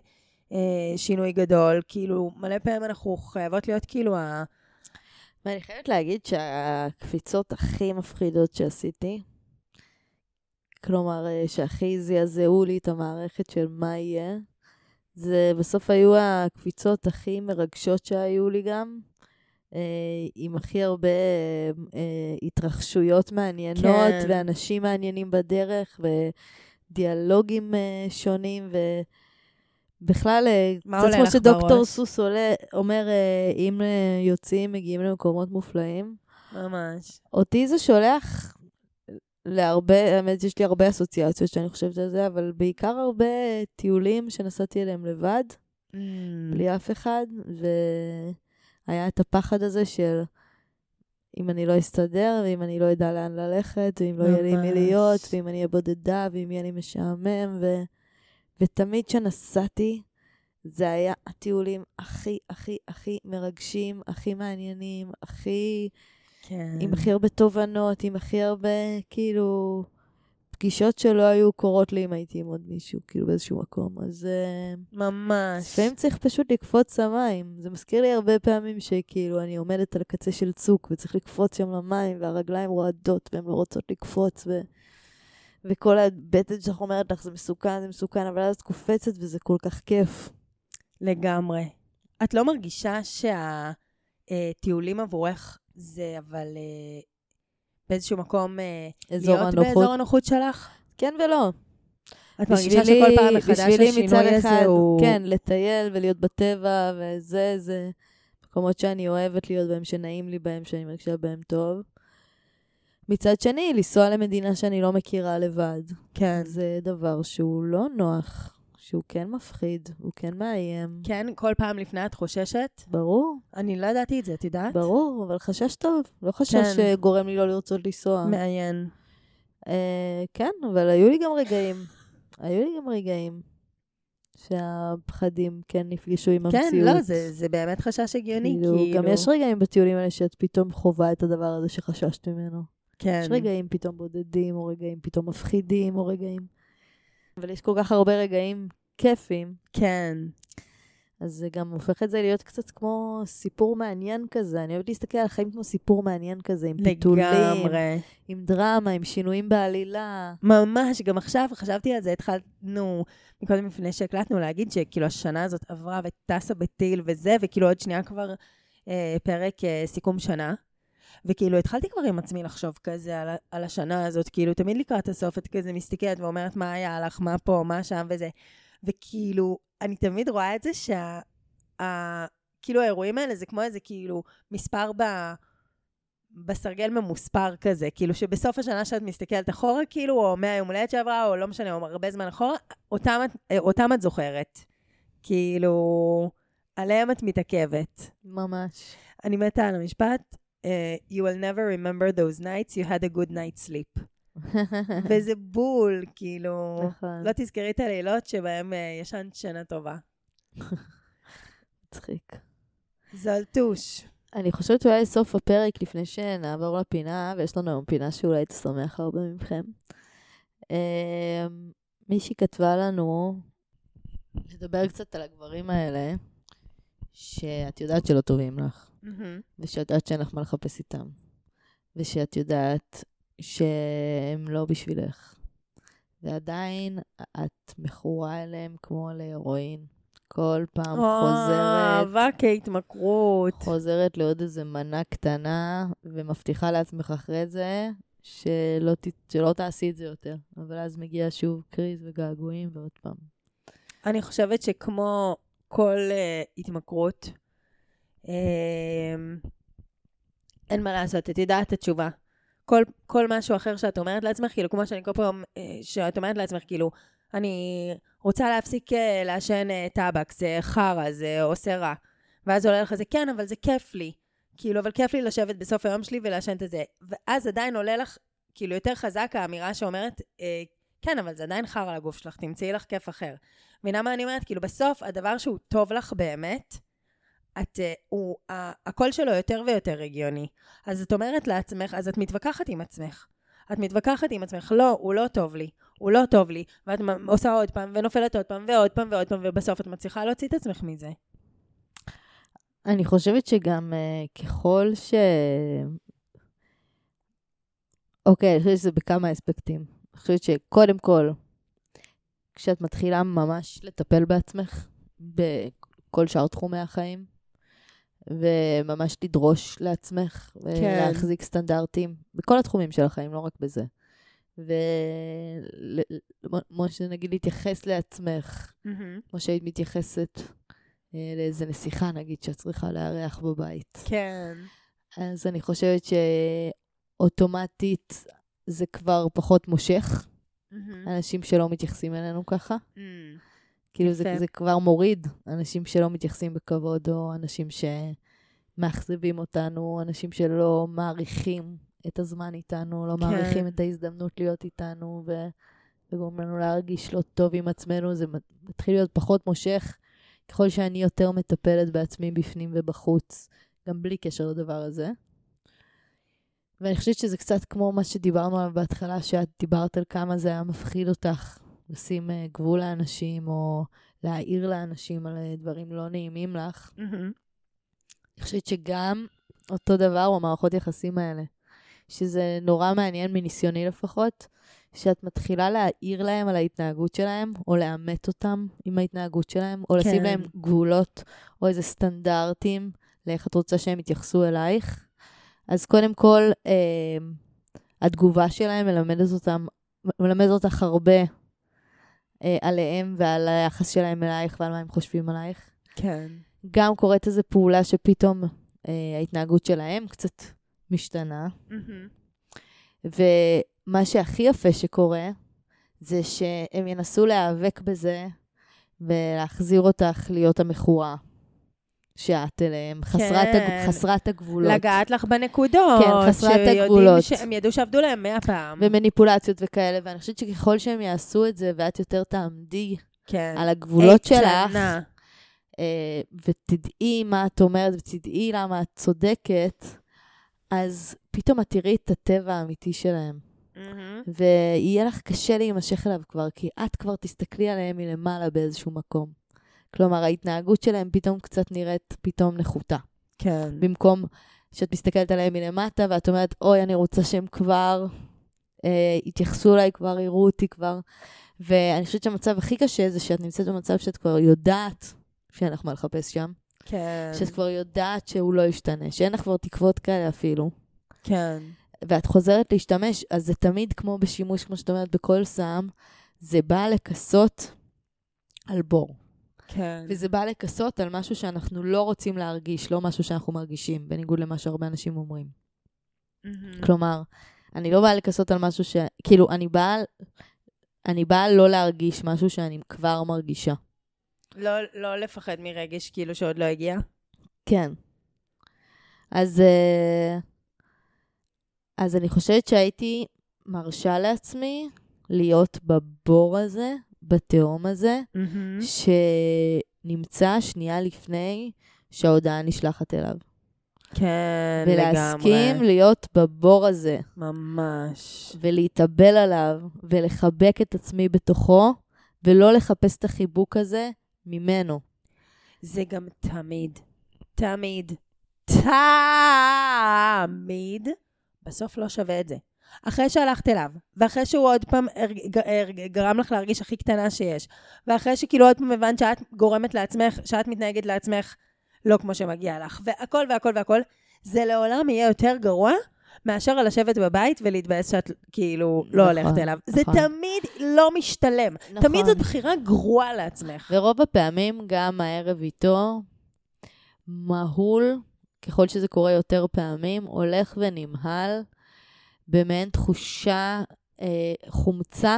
אה, שינוי גדול. כאילו, מלא פעמים אנחנו חייבות להיות כאילו ה... ואני חייבת להגיד שהקפיצות הכי מפחידות שעשיתי, כלומר, אה, שהכי זעזעו לי את המערכת של מה יהיה, זה בסוף היו הקפיצות הכי מרגשות שהיו לי גם, אה, עם הכי הרבה אה, התרחשויות מעניינות, כן. ואנשים מעניינים בדרך, ודיאלוגים אה, שונים, ו... בכלל, אה, קצת כמו שדוקטור בראש? סוס עולה, אומר, אה, אם אה, יוצאים, מגיעים למקומות מופלאים. ממש. אותי זה שולח להרבה, האמת, יש לי הרבה אסוציאציות שאני חושבת על זה, אבל בעיקר הרבה טיולים שנסעתי אליהם לבד, Mm. בלי אף אחד, והיה את הפחד הזה של אם אני לא אסתדר, ואם אני לא אדע לאן ללכת, ואם לא יהיה לי מי ממש. להיות, ואם אני אהיה בודדה, ואם יהיה לי משעמם, ו... ותמיד כשנסעתי, זה היה הטיולים הכי, הכי, הכי מרגשים, הכי מעניינים, הכי... כן. עם הכי הרבה תובנות, עם הכי הרבה, כאילו, פגישות שלא היו קורות לי אם הייתי עם עוד מישהו, כאילו, באיזשהו מקום. אז אה, ממש. לפעמים צריך פשוט לקפוץ למים. זה מזכיר לי הרבה פעמים שכאילו, אני עומדת על הקצה של צוק, וצריך לקפוץ שם למים, והרגליים רועדות, והן לא רוצות לקפוץ, ו... וכל הבטן שלך אומרת לך, זה מסוכן, זה מסוכן, אבל אז את קופצת וזה כל כך כיף. לגמרי. את לא מרגישה שהטיולים עבורך זה אבל אה, באיזשהו מקום אה, אזור להיות הנוחות. באזור הנוחות שלך? כן ולא. את מרגישה שכל פעם מחדש בשבילי מצד השינוי אחד, הזה הוא... כן, לטייל ולהיות בטבע, וזה, זה מקומות שאני אוהבת להיות בהם, שנעים לי בהם, שאני מרגישה בהם טוב. מצד שני, לנסוע למדינה שאני לא מכירה לבד. כן. זה דבר שהוא לא נוח, שהוא כן מפחיד, הוא כן מאיים. כן, כל פעם לפני את חוששת? ברור, אני לא ידעתי את זה, את יודעת? ברור, אבל חשש טוב. לא חשש כן. שגורם לי לא לרצות לנסוע. מעניין. אה, כן, אבל היו לי גם רגעים. היו לי גם רגעים שהפחדים כן נפגשו עם המציאות. כן, לא, זה, זה באמת חשש הגיוני, כאילו, כאילו... גם יש רגעים בטיולים האלה שאת פתאום חווה את הדבר הזה שחששת ממנו. כן. יש רגעים פתאום בודדים, או רגעים פתאום מפחידים, או רגעים... אבל יש כל כך הרבה רגעים כיפים, כן. אז זה גם הופך את זה להיות קצת כמו סיפור מעניין כזה. אני אוהבת להסתכל על החיים כמו סיפור מעניין כזה, עם פיתולים, לגמרי. עם דרמה, עם שינויים בעלילה. ממש, גם עכשיו חשבתי על זה, התחלנו מקודם לפני שהקלטנו להגיד שכאילו השנה הזאת עברה וטסה בטיל וזה, וכאילו עוד שנייה כבר אה, פרק אה, סיכום שנה. וכאילו התחלתי כבר עם עצמי לחשוב כזה על, על השנה הזאת, כאילו תמיד לקראת הסוף את כזה מסתכלת ואומרת מה היה לך, מה פה, מה שם וזה. וכאילו, אני תמיד רואה את זה שה... ה, כאילו האירועים האלה זה כמו איזה כאילו מספר ב... בסרגל ממוספר כזה, כאילו שבסוף השנה שאת מסתכלת אחורה, כאילו, או מהיום הולדת שעברה, או לא משנה, או הרבה זמן אחורה, אותם, אותם את זוכרת. כאילו, עליהם את מתעכבת. ממש. אני מתה על המשפט, uh, you will never remember those nights you had a good night sleep. *laughs* וזה בול, כאילו, נכון, לא תזכרי את הלילות שבהם uh, ישנת שינה טובה. מצחיק. זלטוש. אני חושבת שאולי סוף הפרק, לפני שנעבור לפינה, ויש לנו היום פינה שאולי תשמח הרבה מכם. אמ, מישהי כתבה לנו לדבר קצת על הגברים האלה, שאת יודעת שלא טובים לך, ושאת יודעת שאין לך מה לחפש איתם, ושאת יודעת שהם לא בשבילך, ועדיין את מכורה אליהם כמו להרואין. כל פעם חוזרת. אהבה כהתמכרות. חוזרת לעוד איזה מנה קטנה, ומבטיחה לעצמך אחרי זה שלא, ת, שלא תעשי את זה יותר. אבל אז מגיע שוב קריז וגעגועים ועוד פעם. אני חושבת שכמו כל uh, התמכרות, um, אין מה לעשות, את יודעת את התשובה. כל, כל משהו אחר שאת אומרת לעצמך, כאילו, כמו שאני כל פעם, uh, שאת אומרת לעצמך, כאילו, אני רוצה להפסיק uh, לעשן uh, טבק, זה חרא, זה עושה רע. ואז עולה לך זה, כן, אבל זה כיף לי. כאילו, אבל כיף לי לשבת בסוף היום שלי ולעשן את זה. ואז עדיין עולה לך, כאילו, יותר חזק האמירה שאומרת, אה, כן, אבל זה עדיין חרא לגוף שלך, תמצאי לך כיף אחר. מבינה מה אני אומרת? כאילו, בסוף, הדבר שהוא טוב לך באמת, את, uh, הוא, הקול שלו יותר ויותר הגיוני. אז את אומרת לעצמך, אז את מתווכחת עם עצמך. את מתווכחת עם עצמך, לא, הוא לא טוב לי, הוא לא טוב לי, ואת עושה עוד פעם, ונופלת עוד פעם, ועוד פעם, ועוד פעם, ובסוף את מצליחה להוציא את עצמך מזה. אני חושבת שגם uh, ככל ש... אוקיי, אני חושבת שזה בכמה אספקטים. אני חושבת שקודם כל, כשאת מתחילה ממש לטפל בעצמך בכל שאר תחומי החיים, וממש לדרוש לעצמך, ולהחזיק סטנדרטים בכל התחומים של החיים, לא רק בזה. וכמו שנגיד להתייחס לעצמך, כמו שהיית מתייחסת אה, לאיזה נסיכה, נגיד, שאת צריכה לארח בבית. כן. אז אני חושבת שאוטומטית זה כבר פחות מושך, אנשים שלא מתייחסים אלינו ככה. כאילו זה. זה כבר מוריד אנשים שלא מתייחסים בכבוד, או אנשים שמאכזבים אותנו, אנשים שלא מעריכים את הזמן איתנו, לא כן. מעריכים את ההזדמנות להיות איתנו, ו... וגורם לנו להרגיש לא טוב עם עצמנו, זה מתחיל להיות פחות מושך, ככל שאני יותר מטפלת בעצמי בפנים ובחוץ, גם בלי קשר לדבר הזה. ואני חושבת שזה קצת כמו מה שדיברנו עליו בהתחלה, שאת דיברת על כמה זה היה מפחיד אותך לשים אה, גבול לאנשים, או להעיר לאנשים על אה, דברים לא נעימים לך. אני חושבת שגם אותו דבר במערכות יחסים האלה. שזה נורא מעניין מניסיוני לפחות, שאת מתחילה להעיר להם על ההתנהגות שלהם, או לאמת אותם עם ההתנהגות שלהם, או לשים כן. להם גבולות, או איזה סטנדרטים לאיך את רוצה שהם יתייחסו אלייך. אז קודם כל, אה, התגובה שלהם מלמדת אותם, מלמדת אותך הרבה אה, עליהם ועל היחס שלהם אלייך ועל מה הם חושבים עלייך. כן. גם קורית איזו פעולה שפתאום אה, ההתנהגות שלהם קצת משתנה. ומה שהכי יפה שקורה, זה שהם ינסו להיאבק בזה ולהחזיר אותך להיות המכורה שאת אליהם, חסרת, כן. הג... חסרת הגבולות. לגעת לך בנקודות. כן, חסרת הגבולות. שהם ידעו שעבדו להם מאה פעם. ומניפולציות וכאלה, ואני חושבת שככל שהם יעשו את זה, ואת יותר תעמדי כן. על הגבולות שלך. אה, ותדעי מה את אומרת, ותדעי למה את צודקת, אז פתאום את תראי את הטבע האמיתי שלהם. מהמם. ויהיה לך קשה להימשך אליו כבר, כי את כבר תסתכלי עליהם מלמעלה באיזשהו מקום. כלומר, ההתנהגות שלהם פתאום קצת נראית פתאום נחותה. כן. במקום שאת מסתכלת עליהם מלמטה, ואת אומרת, אוי, אני רוצה שהם כבר אה, יתייחסו אליי, כבר יראו אותי כבר. ואני חושבת שהמצב הכי קשה זה שאת נמצאת במצב שאת כבר יודעת שאין לך מה לחפש שם. כן. שאת כבר יודעת שהוא לא ישתנה, שאין לך כבר תקוות כאלה אפילו. כן. ואת חוזרת להשתמש, אז זה תמיד כמו בשימוש, כמו שאת אומרת, בכל סם, זה בא לכסות על בור. כן. וזה בא לכסות על משהו שאנחנו לא רוצים להרגיש, לא משהו שאנחנו מרגישים, בניגוד למה שהרבה אנשים אומרים. מהמם. כלומר, אני לא באה לכסות על משהו ש... כאילו, אני באה... אני באה לא להרגיש משהו שאני כבר מרגישה. לא, לא לפחד מרגש כאילו שעוד לא הגיע? כן. אז, אה, אז אני חושבת שהייתי מרשה לעצמי להיות בבור הזה, בתהום הזה, מהמם. שנמצא שנייה לפני שההודעה נשלחת אליו. כן, ולהסכים לגמרי. להיות בבור הזה, ממש. ולהתאבל עליו, ולחבק את עצמי בתוכו, ולא לחפש את החיבוק הזה ממנו. זה גם תמיד, תמיד, תמיד, בסוף לא שווה את זה. אחרי שהלכת אליו, ואחרי שהוא עוד פעם הרג- ג- הרג- גרם לך להרגיש הכי קטנה שיש, ואחרי שכאילו עוד פעם הבנת שאת גורמת לעצמך, שאת מתנהגת לעצמך לא כמו שמגיע לך, והכל והכל והכל, זה לעולם יהיה יותר גרוע מאשר לשבת בבית ולהתבאס שאת כאילו לא נכון, הולכת אליו. זה נכון. תמיד לא משתלם. נכון. תמיד זאת בחירה גרועה לעצמך. ורוב הפעמים גם הערב איתו מהול, ככל שזה קורה יותר פעמים, הולך ונמהל במעין תחושה, אה, חומצה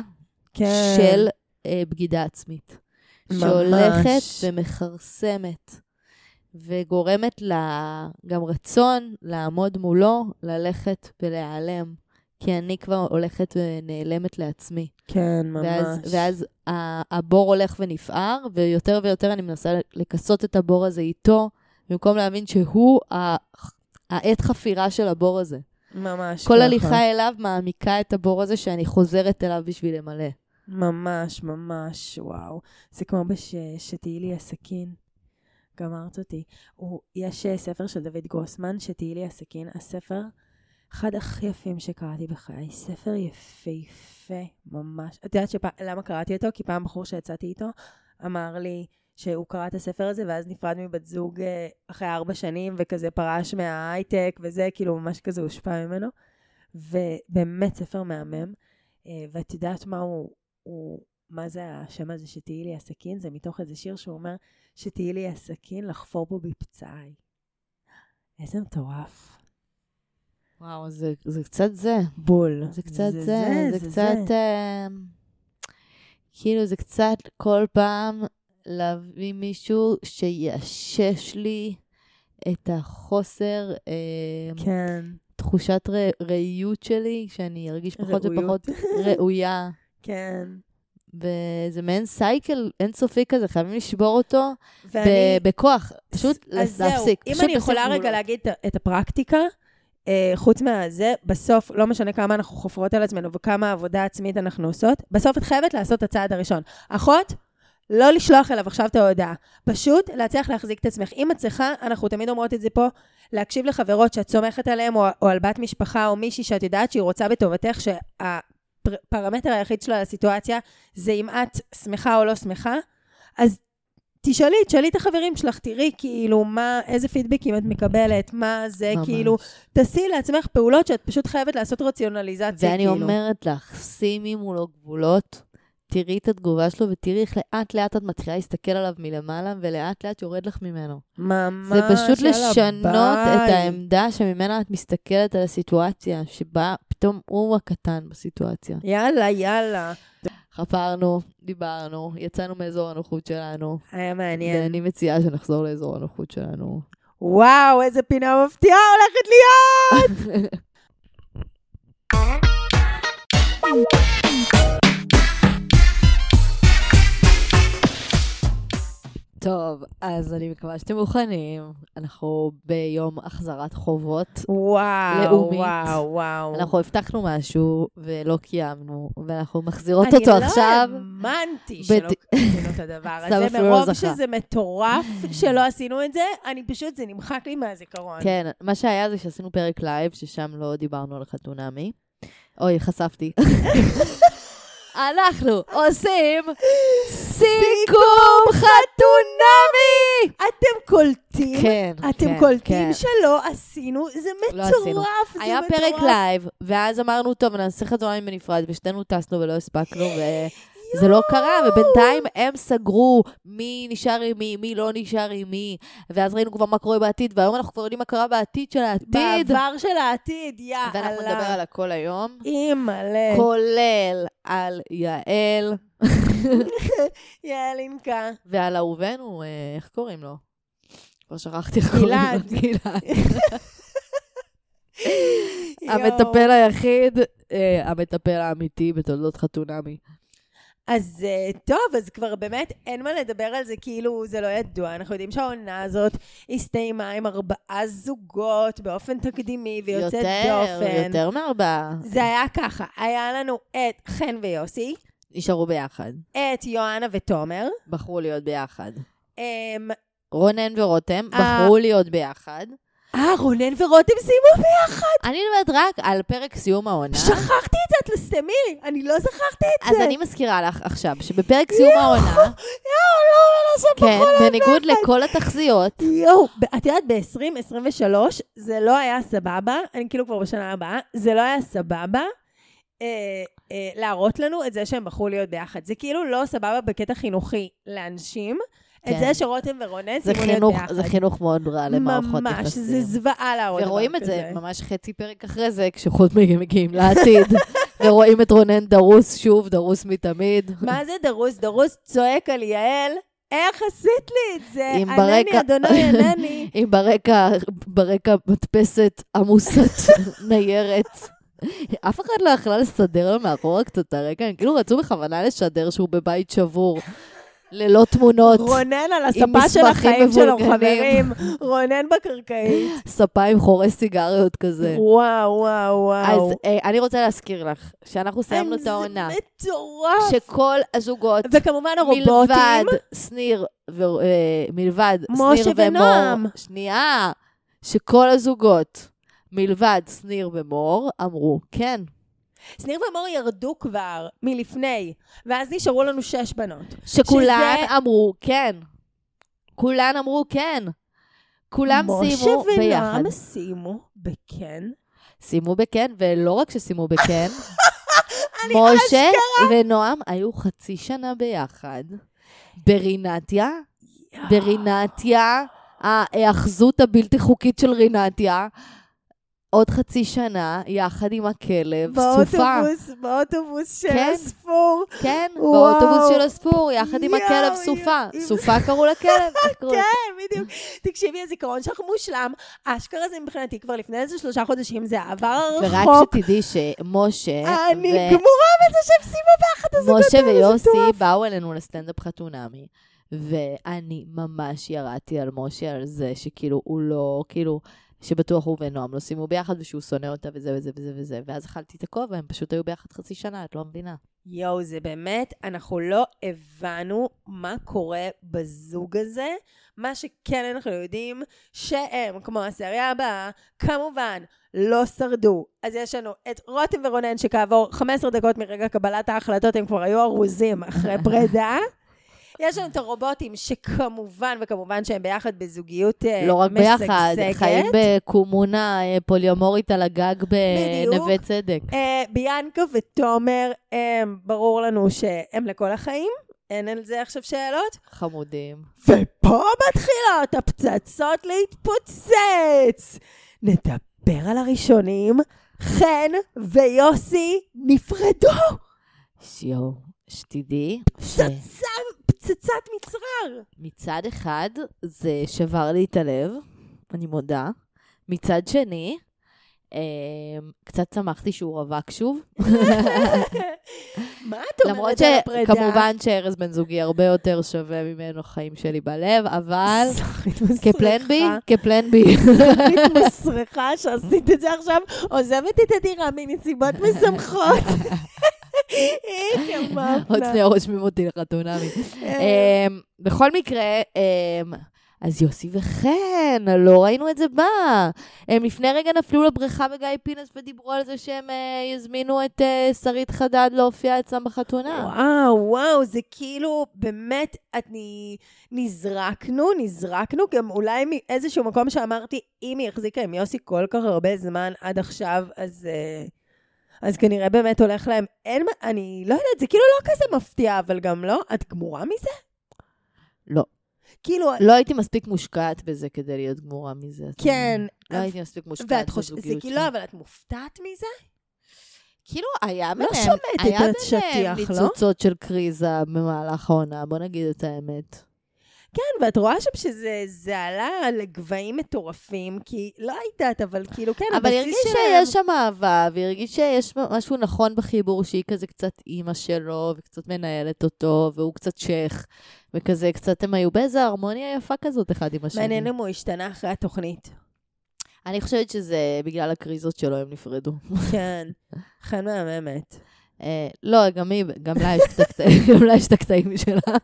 כן. של אה, בגידה עצמית. ממש. שהולכת ומכרסמת, וגורמת לה גם רצון לעמוד מולו, ללכת ולהיעלם. כי אני כבר הולכת ונעלמת לעצמי. כן, ממש. ואז, ואז הבור הולך ונפער, ויותר ויותר אני מנסה לכסות את הבור הזה איתו, במקום להבין שהוא העת חפירה של הבור הזה. ממש כל ככה. הליכה אליו מעמיקה את הבור הזה שאני חוזרת אליו בשביל למלא. ממש, ממש, וואו. זה כמו בש... שתהיי לי הסכין. גמרת אותי. הוא... יש אה, ספר של דוד גרוסמן, שתהיי לי הסכין. הספר, אחד הכי יפים שקראתי בחיי. ספר יפהפה, ממש. את יודעת שפ... למה קראתי אותו? כי פעם בחור שיצאתי איתו אמר לי שהוא קרא את הספר הזה, ואז נפרד מבת זוג אה, אחרי ארבע שנים, וכזה פרש מההייטק, וזה, כאילו ממש כזה הושפע ממנו. ובאמת ספר מהמם. אה, ואת יודעת מה הוא, הוא, מה זה השם הזה שתהיי לי הסכין? זה מתוך איזה שיר שהוא אומר, שתהיי לי הסכין לחפור בו בפצעיי. איזה מטורף. וואו, זה, זה קצת זה. בול. זה קצת זה, זה, זה קצת... אה, כאילו, זה קצת כל פעם להביא מישהו שיאשש לי את החוסר, אה, כן, תחושת ר, ראיות שלי, שאני ארגיש פחות ראויות. ופחות *laughs* ראויה. כן. וזה מעין סייקל אינסופי כזה, חייבים לשבור אותו ואני... ב- בכוח. פשוט אז זהו, להפסיק. אם פשוט אני יכולה רגע גבולות. להגיד את- את הפרקטיקה, אה, חוץ מהזה, בסוף, לא משנה כמה אנחנו חופרות על עצמנו וכמה עבודה עצמית אנחנו עושות, בסוף את חייבת לעשות את הצעד הראשון. אחות, לא לשלוח אליו עכשיו את ההודעה. פשוט להצליח להחזיק את עצמך. אם את צריכה, אנחנו תמיד אומרות את זה פה, להקשיב לחברות שאת סומכת עליהן, או, או על בת משפחה, או מישהי שאת יודעת שהיא רוצה בטובתך, שהפרמטר היחיד שלה לסיטואציה זה אם את שמחה או לא שמחה, אז תשאלי, תשאלי את החברים שלך, תראי כאילו מה, איזה פידבקים את מקבלת, מה זה, ממש. כאילו, תעשי לעצמך פעולות שאת פשוט חייבת לעשות רציונליזציה, ואני כאילו. אומרת לך, שימי מולו גבולות, תראי את התגובה שלו ותראי איך לאט לאט את מתחילה להסתכל עליו מלמעלה, ולאט לאט יורד לך ממנו. ממש זה פשוט לשנות הבית. את העמדה שממנה את מסתכלת על הסיטואציה, שבה פתאום הוא הקטן בסיטואציה. יאללה, יאללה. חפרנו, דיברנו, יצאנו מאזור הנוחות שלנו, היה מעניין. ואני מציעה שנחזור לאזור הנוחות שלנו. וואו, איזה פינה מפתיעה הולכת להיות! *laughs* טוב, אז אני מקווה שאתם מוכנים. אנחנו ביום החזרת חובות. וואו, לאומית. וואו, וואו. אנחנו הבטחנו משהו ולא קיימנו, ואנחנו מחזירות אותו עכשיו. אני לא האמנתי שלא בת- עשינו את הדבר *laughs* הזה, לא מרוב זכה. שזה מטורף שלא עשינו את זה, אני פשוט, זה נמחק לי מהזיכרון. כן, מה שהיה זה שעשינו פרק live, ששם לא דיברנו על חתונמי. אוי, חשפתי. *laughs* אנחנו עושים סיכום חתונמי! אתם קולטים? כן, אתם כן, קולטים כן. שלא עשינו? זה לא עשינו. מטורף, זה היה מטורף. פרק live, ואז אמרנו, טוב, נעשה חתונמי בנפרד, ושתינו טסנו ולא הספקנו, וזה לא קרה, ובינתיים הם סגרו מי נשאר עם מי, מי לא נשאר עם מי, ואז ראינו כבר מה קורה בעתיד, והיום אנחנו כבר יודעים מה קרה בעתיד של העתיד. בעבר של העתיד, יאללה. ואנחנו נדבר על הכל היום, אימא'לה. כולל על יעל *laughs* יעלינקה. ועל אהובנו, אה, איך קוראים לו? כבר שכחתי איך קוראים. לו. גלעד. *laughs* המטפל היחיד, אה, המטפל האמיתי בתולדות חתונמי. אז אה, טוב, אז כבר באמת אין מה לדבר על זה כאילו זה לא ידוע. אנחנו יודעים שהעונה הזאת הסתיימה עם ארבעה זוגות באופן תקדימי ויוצא יותר, דופן. יותר מארבעה. זה היה ככה, היה לנו את חן ויוסי, נשארו ביחד. את יואנה ותומר, בחרו להיות ביחד. אמ, רונן ורותם. בחרו להיות ביחד. אה, רונן ורותם סיימו ביחד. אני מדברת רק על פרק סיום העונה. שכחתי את זה, את לסתמי אני לא זכרתי את אז זה. אני מזכירה לך עכשיו שבפרק סיום העונה, יואו, לא, לא, לא, כן, בניגוד לכל התחזיות, יואו, את יודעת, ב-2023 זה לא היה סבבה, אני כאילו כבר בשנה הבאה, זה לא היה סבבה אה, אה, להראות לנו את זה שהם בחרו להיות ביחד. זה כאילו לא סבבה בקטע חינוכי לאנשים, את כן. זה שרותם ורונן זה חינוך, ביחד. זה חינוך מאוד רע למערכות ממש, יחסים. זה זוועה להראות דבר ורואים את זה. ממש חצי פרק אחרי זה, כשחוץ מגיעים לעתיד, *laughs* ורואים את רונן דרוס שוב, דרוס מתמיד. מה זה דרוס? דרוס צועק על יעל, איך עשית לי את זה? אם ענני, ברקע- אדוני, ענני. *laughs* עם ברקע, ברקע מדפסת עמוסת *laughs* ניירת. אף אחד לא יכלה לסדר לו מאחורה קצת הרקע, הם כאילו רצו בכוונה לשדר שהוא בבית שבור, ללא תמונות, רונן על הספה של החיים שלו. חברים. רונן בקרקעית. ספה עם חורי סיגריות כזה. וואו, וואו, וואו. אז אה, אני רוצה להזכיר לך, שאנחנו סיימנו את העונה, זה מטורף. שכל הזוגות, וכמובן הרובוטים. מלבד שניר, ו- אה, מלבד שניר ונועם. ומור, שנייה, שכל הזוגות, מלבד שניר ומור, אמרו, כן, שניר ומור ירדו כבר מלפני, ואז נשארו לנו שש בנות. שכולן שזה- אמרו כן. כולן אמרו כן. כולם סיימו משה ביחד. ונועם סיימו בכן. סיימו בכן, ולא רק שסיימו בכן, *laughs* אני משה ונועם היו חצי שנה ביחד. ברינתיה, ברינתיה, ההאחזות הבלתי חוקית של רינתיה, עוד חצי שנה, יחד עם הכלב, סופה. באוטובוס, באוטובוס של כן. הספור. כן, וואו. באוטובוס של הספור, יחד עם יואו, הכלב סופה. יואו. סופה קראו לכלב, איך קראו? כן, בדיוק. תקשיבי, הזיכרון שלך מושלם. אשכרה זה מבחינתי כבר לפני איזה שלושה חודשים, זה עבר ורק רחוק. שתדעי שמשה, אני ו- גמורה בזה שהם סיימו ביחד, הזוגות משה ויוסי. באו אלינו לסטנדאפ חתונמי, ואני ממש ירדתי על משה על זה שכאילו הוא לא, כאילו, שבטוח הוא ונועם לא סיימו ביחד ושהוא שונא אותה וזה וזה וזה וזה, ואז אכלתי את הכובע, הם פשוט היו ביחד חצי שנה, את לא מבינה. יואו, זה באמת, אנחנו לא הבנו מה קורה בזוג הזה. מה שכן אנחנו יודעים, שהם, כמו הסריה הבאה, כמובן, לא שרדו. אז יש לנו את רותם ורונן, שכעבור 15 דקות מרגע קבלת ההחלטות, הם כבר היו ארוזים אחרי *laughs* פרידה. יש לנו את הרובוטים, שכמובן וכמובן שהם ביחד בזוגיות אה, לא רק ביחד, משגשגת. חיים בקומונה אה, פוליומורית על הגג. בנווה צדק. אה, ביאנקה ותומר, אה, ברור לנו שהם לכל החיים, אין על זה עכשיו שאלות. חמודים. ופה מתחילות הפצצות להתפוצץ. נדבר על הראשונים, חן ויוסי נפרדו. שיו, שתדעי, פצצה, פצצת מצרר. מצד אחד, זה שבר לי את הלב, אני מודה. מצד שני, אה, קצת שמחתי שהוא רווק שוב. *laughs* מה את אומרת למרות על הפרידה? שכמובן שארז בן זוגי הרבה יותר שווה ממנו חיים שלי בלב, אבל שרית מסריחה. כפלן בי, כפלן בי. *laughs* שרית מסריחה שעשית את זה עכשיו, עוזבת את הדירה מנסיבות משמחות. *laughs* איך *laughs* עוד. שנייה רושמים אותי לחתונמי. אה, אמ, בכל מקרה, אמ, אז יוסי וחן, לא ראינו את זה בא. הם לפני רגע נפלו לבריכה בגיא פינס ודיברו על זה שהם אה, יזמינו את אה, שרית חדד להופיע אצלם בחתונה. וואו, וואו, זה כאילו, באמת, אני... נזרקנו, נזרקנו, גם אולי מאיזשהו מקום שאמרתי, אם היא החזיקה עם יוסי כל כך הרבה זמן עד עכשיו, אז... אה, אז כנראה באמת הולך להם, אין, מה- אני לא יודעת, זה כאילו לא כזה מפתיע, אבל גם לא, את גמורה מזה? לא. כאילו, לא הייתי מספיק מושקעת בזה כדי להיות גמורה מזה. כן. לא הייתי מספיק מושקעת ואת חושבת, זה בזוגיות כאילו, שלי. אבל את מופתעת מזה? כאילו, היה לא ביניהם, שומטת היה את ביניהם השטיח, לא? ניצוצות של קריזה במהלך העונה, בוא נגיד את האמת. כן, ואת רואה שם שזה זה עלה לגבהים מטורפים, כי לא יודעת, אבל כאילו, כן, אבל הבסיס הרגיש שלהם... שיש שם אהבה, והרגיש שיש משהו נכון בחיבור, שהיא כזה קצת אימא שלו, וקצת מנהלת אותו, והוא קצת שייח, וכזה קצת הם היו באיזו הרמוניה יפה כזאת אחד עם השני. מעניין אם הוא השתנה אחרי התוכנית. אני חושבת שזה בגלל הקריזות שלו הם נפרדו. כן, חן מהממת. אה, לא, גם היא, גם לה יש את הקטעים *laughs* שלה.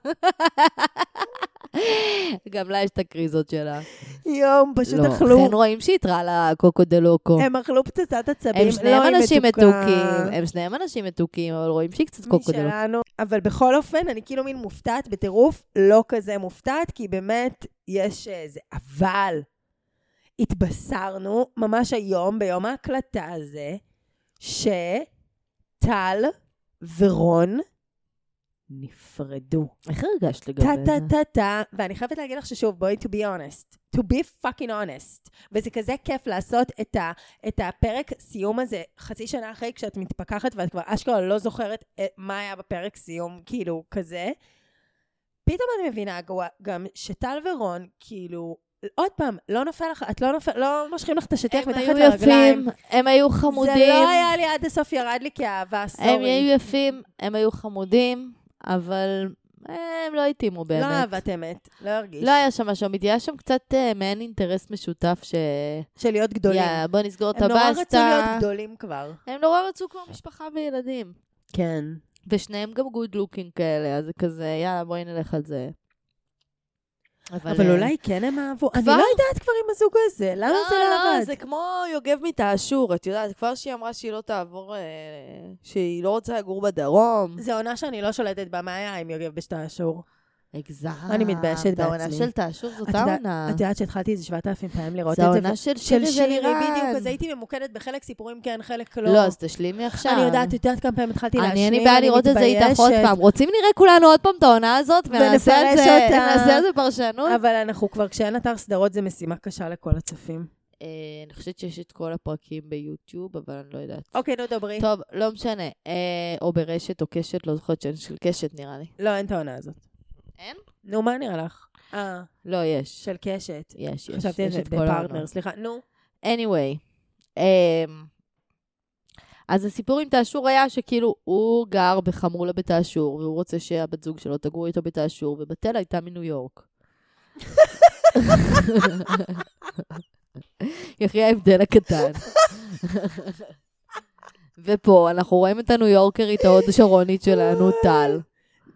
*laughs* גם לה יש את הקריזות שלה. יום, פשוט לא, אכלו. כן רואים שהיא איתרה לה קוקו דה לוקו. הם אכלו פצצת עצבים. הם לא, שניהם היא אנשים. מתוקים, הם שניהם אנשים מתוקים, אבל רואים שהיא קצת קוקו דה לוקו. אבל בכל אופן, אני כאילו מין מופתעת בטירוף, לא כזה מופתעת, כי באמת יש איזה אבל. התבשרנו ממש היום, ביום ההקלטה הזה, שטל ורון נפרדו. איך הרגשת לגבי זה? טה טה טה, ואני חייבת להגיד לך ששוב, בואי to be honest. to be fucking honest. וזה כזה כיף לעשות את, ה, את הפרק סיום הזה חצי שנה אחרי, כשאת מתפכחת ואת כבר אשכרה לא זוכרת אה, מה היה בפרק סיום, כאילו, כזה. פתאום אני מבינה גם שטל ורון, כאילו, עוד פעם, לא נופל לך, את לא נופל, לא מושכים לך את השטיח הם מתחת היו לרגליים. יפים, הם היו חמודים. זה לא היה לי עד הסוף, ירד לי כאהבה, סורי. הם היו יפים, הם היו חמודים, אבל הם לא התאימו לא באמת. אהבת אמת, לא הרגיש. לא היה שם משהו אמיתי, היה שם קצת אה, מעין אינטרס משותף ש... של להיות גדולים. יאללה, בוא נסגור את הם נורא רצו הבסטה. להיות גדולים כבר. הם נורא רצו כמו משפחה וילדים. כן. ושניהם גם good looking כאלה, אז זה כזה, יאללה, בואי נלך על זה. אבל אה, אולי כן הם אהבו. אני כבר? לא יודעת כבר עם הזוג הזה, למה לא, זה לא לא, עבד? זה כמו יוגב מתעשור, את יודעת, כבר שהיא אמרה שהיא לא תעבור, אה, שהיא לא רוצה לגור בדרום. זה עונה שאני לא שולטת בה, מה היה עם יוגב בשטעשור? הגזמת. אני מתביישת העונה בעצמי. של תעשור זאת העונה. את יודעת שהתחלתי איזה 7,000 פעמים לראות את זה. העונה ו- של ואלירן. בדיוק, אז הייתי ממוקדת בחלק סיפורים כן, חלק לא. לא, אז תשלימי עכשיו. אני יודעת, את יודעת כמה פעמים התחלתי להשלים, אני, אין לי בעיה לראות את זה איתך עוד מתביישת. פעם. רוצים נראה כולנו עוד פעם את העונה הזאת, ונעשה על זה פרשנות? אבל אנחנו כבר, כשאין אתר סדרות זה משימה קשה לכל הצופים. אה, אני חושבת שיש את כל הפרקים ביוטיוב, אבל אני לא יודעת. אוקיי, נו, דברי. טוב, לא משנה. אה, או ברשת או קשת, לא זוכרת שאין של קשת נראה לי. לא, אין את העונה הזאת. אין? נו, מה נראה לך? אה, לא, יש. של קשת. יש, יש. חשבתי על זה. בפרטנר, סליחה. נו. anyway, um, אז הסיפור עם תאשור היה שכאילו הוא גר בחמולה בתאשור, והוא רוצה שהבת זוג שלו תגור איתו בתאשור, ובתל הייתה מניו יורק. *laughs* יחי ההבדל הקטן. *laughs* ופה אנחנו רואים את הניו יורקרית ההוד שרונית שלנו, טל,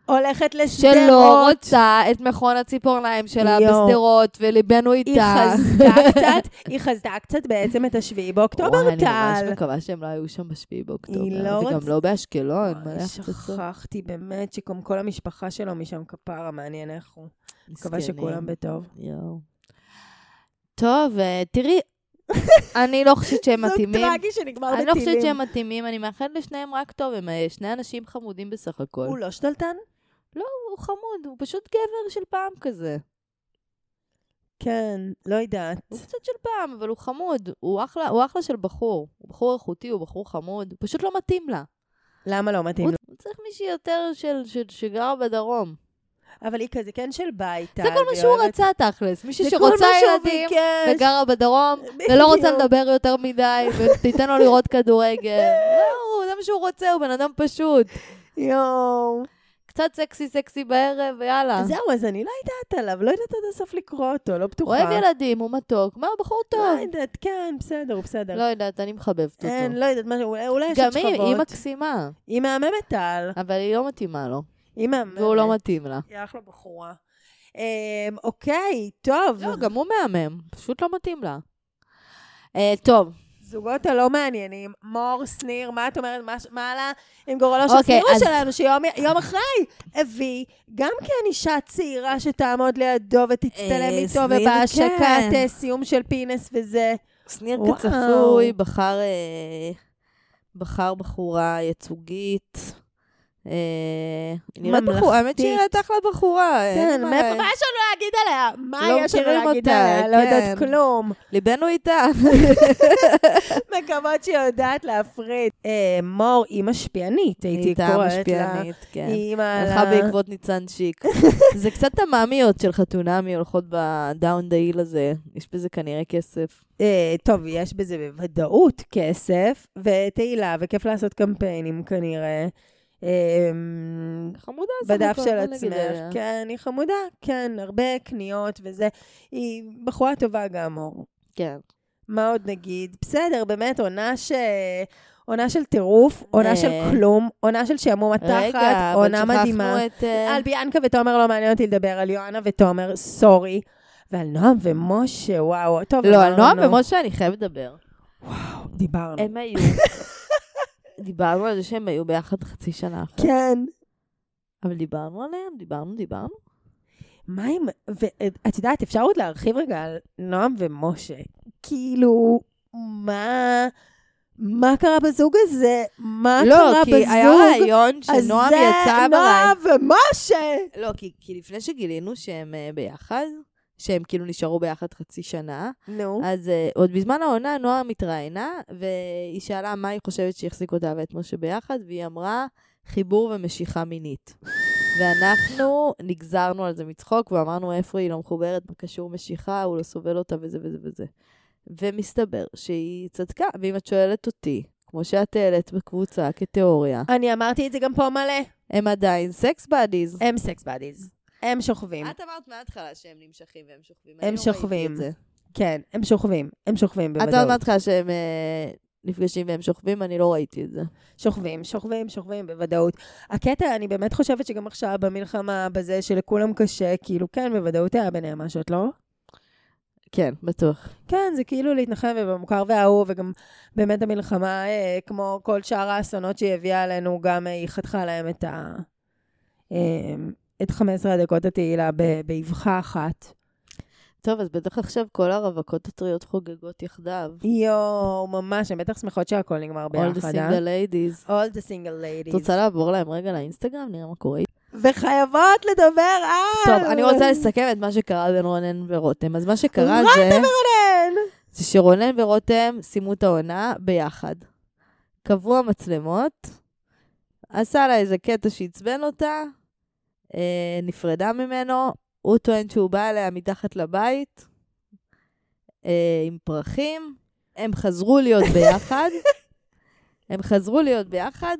הולכת לשדרות. שלא רוצה את מכון הציפורניים שלה. בשדרות, וליבנו היא איתה. חזתה *laughs* קצת, היא חזתה קצת בעצם את השביעי באוקטובר, וואי, אני ממש טל. מקווה שהם לא היו שם בשביעי באוקטובר. היא לא וגם רצ- לא באשקלון, מלא. שכחתי באמת שגם כל המשפחה שלו משם כפרה, מעניין איך הוא. מקווה. שכולם בטוב. יואו. טוב, אה, תראי, אני לא חושבת שהם מתאימים. זוג טרגי שנגמר אני לא חושבת בטילים. שהם מתאימים, אני מאחלת לשניהם רק טוב, הם אה, שני אנשים חמודים בסך הכל. הוא לא שתלטן? הוא חמוד, הוא פשוט גבר של פעם כזה. כן, לא יודעת. הוא קצת של פעם, אבל הוא חמוד. הוא אחלה, הוא אחלה של בחור. הוא בחור איכותי, הוא בחור חמוד. הוא פשוט לא מתאים לה. למה לא מתאים הוא לו? הוא צריך מישהי יותר של, של, שגרה בדרום. אבל היא כזה כן של בית, זה כל מה שהוא רצה תכלס. מישהי שרוצה ילדים. וגרה בדרום, ולא רוצה. לדבר יותר מדי, ותיתן לו לראות כדורגל. *laughs* לא, זה מה שהוא רוצה, הוא בן אדם פשוט. יואו. קצת סקסי סקסי בערב, ויאללה. זהו, אז אני לא יודעת עליו, לא יודעת עד הסוף לקרוא אותו, לא בטוחה. אוהב ילדים, הוא מתוק. מה, בחור לא טוב. יודעת, כן, בסדר, הוא בסדר. לא יודעת, אני מחבבת אותו. אין, לא יודעת, אולי- יש גם עוד היא, שכבות. היא מקסימה, היא מהממת טל. אבל היא לא מתאימה לו. היא מהממת. והוא לא מתאים לה. היא אחלה בחורה. אמ, אוקיי, טוב. לא, גם הוא מהמם, פשוט לא מתאים לה. אה, טוב, זוגות הלא מעניינים, מור, שניר, מה את אומרת? מה- מה עלה עם גורלו של אוקיי, שניר אז- שלנו, שיום יום אחרי הביא גם כן אישה צעירה שתעמוד לידו ותצטלם אה, איתו, ובהשקת כן. אה, סיום של פינס וזה. שניר וואו. כצפוי, בחר, אה, בחר בחורה ייצוגית. אה, היא נראית ממלכתית. בחורה, האמת שהיא נראית אחלה בחורה. כן, מה- מאיפה, מה יש לנו להגיד עליה? מה לא יש לנו להגיד עליה? לא יודעת כן. כלום. ליבנו איתה. *laughs* מקוות שהיא יודעת להפריד. אה, מור היא משפיענית, הייתי הייתה קוראת לה. משפיענית, כן. היא הלכה. בעקבות ניצן שיק. *laughs* זה קצת המאמיות של חתונמי הולכות בדאון דהיל הזה. יש בזה כנראה כסף. אה, טוב, יש בזה בוודאות כסף, ותהילה, וכיף לעשות קמפיינים כנראה. אה, חמודה סך בדף של עצמך. עליה. כן, היא חמודה, כן, הרבה קניות וזה. היא בחורה טובה גם, אור. כן. מה עוד נגיד? בסדר, באמת, עונה ש... עונה של טירוף, עונה אה. של כלום, עונה של שעמום התחת, רגע, אבל עונה מדהימה. שכחנו את... אה, על ביאנקה ותומר לא מעניין אותי לדבר, על יואנה ותומר, סורי. ועל נועם ומשה, וואו. טוב, לא, על נועם. ומשה אני חייבת לדבר. דיברנו. הם היו... דיברנו על זה שהם היו ביחד חצי שנה אחרי. כן. אבל דיברנו עליהם? דיברנו, דיברנו? מה עם... ואת יודעת, אפשר עוד להרחיב רגע על נועם ומשה. כאילו, מה... מה קרה בזוג הזה? מה לא, קרה בזוג כי היה רעיון שנועם הזה? יצא ברעיון. נועם ומשה! לא, כי, כי לפני שגילינו שהם uh, ביחד, שהם כאילו נשארו ביחד חצי שנה, נו. אז uh, עוד בזמן העונה נועה התראיינה, והיא שאלה מה היא חושבת שהחזיק אותה ואת משה ביחד, והיא אמרה חיבור ומשיכה מינית. ואנחנו נגזרנו על זה מצחוק, ואמרנו איפה היא לא מחוברת, מה קשור משיכה, הוא לא סובל אותה וזה וזה וזה. ומסתבר שהיא צדקה, ואם את שואלת אותי, כמו שאת העלית בקבוצה כתיאוריה, אני אמרתי את זה גם פה מלא. הם עדיין סקס באדיז. הם סקס באדיז. הם שוכבים. את אמרת מההתחלה שהם נמשכים והם שוכבים. הם לא שוכבים. כן, הם שוכבים. הם שוכבים את אמרת בוודאות. מההתחלה שהם אה, נפגשים והם שוכבים, אני לא ראיתי את זה. שוכבים, שוכבים, שוכבים בוודאות. הקטע, אני באמת חושבת שגם עכשיו במלחמה, בזה שלכולם קשה, כאילו, כן, בוודאות היה ביניהם משהו, את לא? כן, בטוח. כן, זה כאילו להתנחם ובמוכר והאהוב, וגם באמת המלחמה, אה, כמו כל שאר האסונות שהיא הביאה עלינו, גם אה, היא חתכה להם את ה... אה, את 15 הדקות התהילה באבחה אחת. טוב, אז בטח עכשיו כל הרווקות הטריות חוגגות יחדיו. יואו, ממש, הן בטח שמחות שהכל נגמר All the ביחד, אה? single ladies. All the single ladies. את רוצה לעבור להם רגע לאינסטגרם? נראה מה קורה. וחייבות לדבר על... טוב, אני רוצה לסכם את מה שקרה בין רונן ורותם. אז מה שקרה זה... רותם ורונן! זה שרונן ורותם סיימו את העונה ביחד. קבעו המצלמות, עשה לה איזה קטע שעצבן אותה, נפרדה ממנו, הוא טוען שהוא בא אליה מתחת לבית אה, עם פרחים, הם חזרו להיות *laughs* ביחד, הם חזרו להיות ביחד,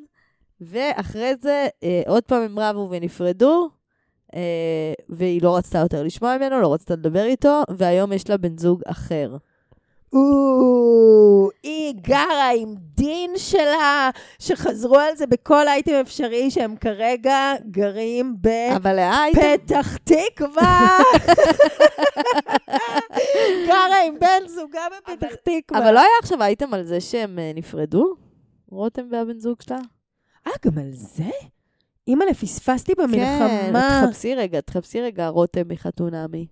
ואחרי זה אה, עוד פעם הם רבו ונפרדו, אה, והיא לא רצתה יותר לשמוע ממנו, לא רצתה לדבר איתו, והיום יש לה בן זוג אחר. או, היא גרה עם דין שלה, שחזרו על זה בכל אייטם אפשרי, שהם כרגע גרים. בפתח תקווה. גרה עם בן זוגה בפתח תקווה. אבל לא היה עכשיו אייטם על זה שהם אה, נפרדו? רותם והבן זוג שלה? אה, גם על זה? אימא'לה, פספסתי כן, במלחמה. תחפשי רגע, תחפשי רגע רותם מחתונמי.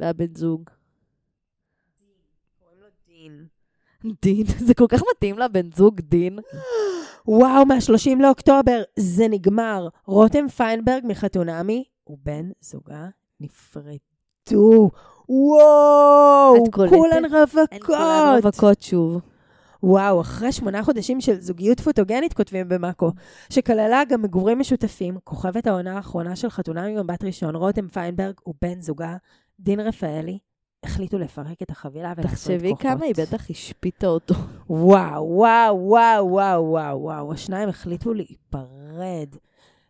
והבן זוג. דין. דין, *laughs* זה כל כך מתאים לבן זוג דין. וואו, מה-30 לאוקטובר, זה נגמר. רותם פיינברג מחתונמי ובן זוגה נפרדו. וואו? כולן הן כולן רווקות. רווקות שוב. וואו, אחרי שמונה חודשים של זוגיות פוטוגנית, כותבים במאקו, שכללה גם מגורים משותפים, כוכבת העונה האחרונה של חתונמי במבט ראשון, רותם פיינברג ובן זוגה, דין רפאלי, החליטו לפרק את החבילה ולעשות תחשבי כוחות. כמה היא בטח השפיטה אותו. וואו, וואו, וואו, וואו, וואו, וואו. השניים החליטו להיפרד.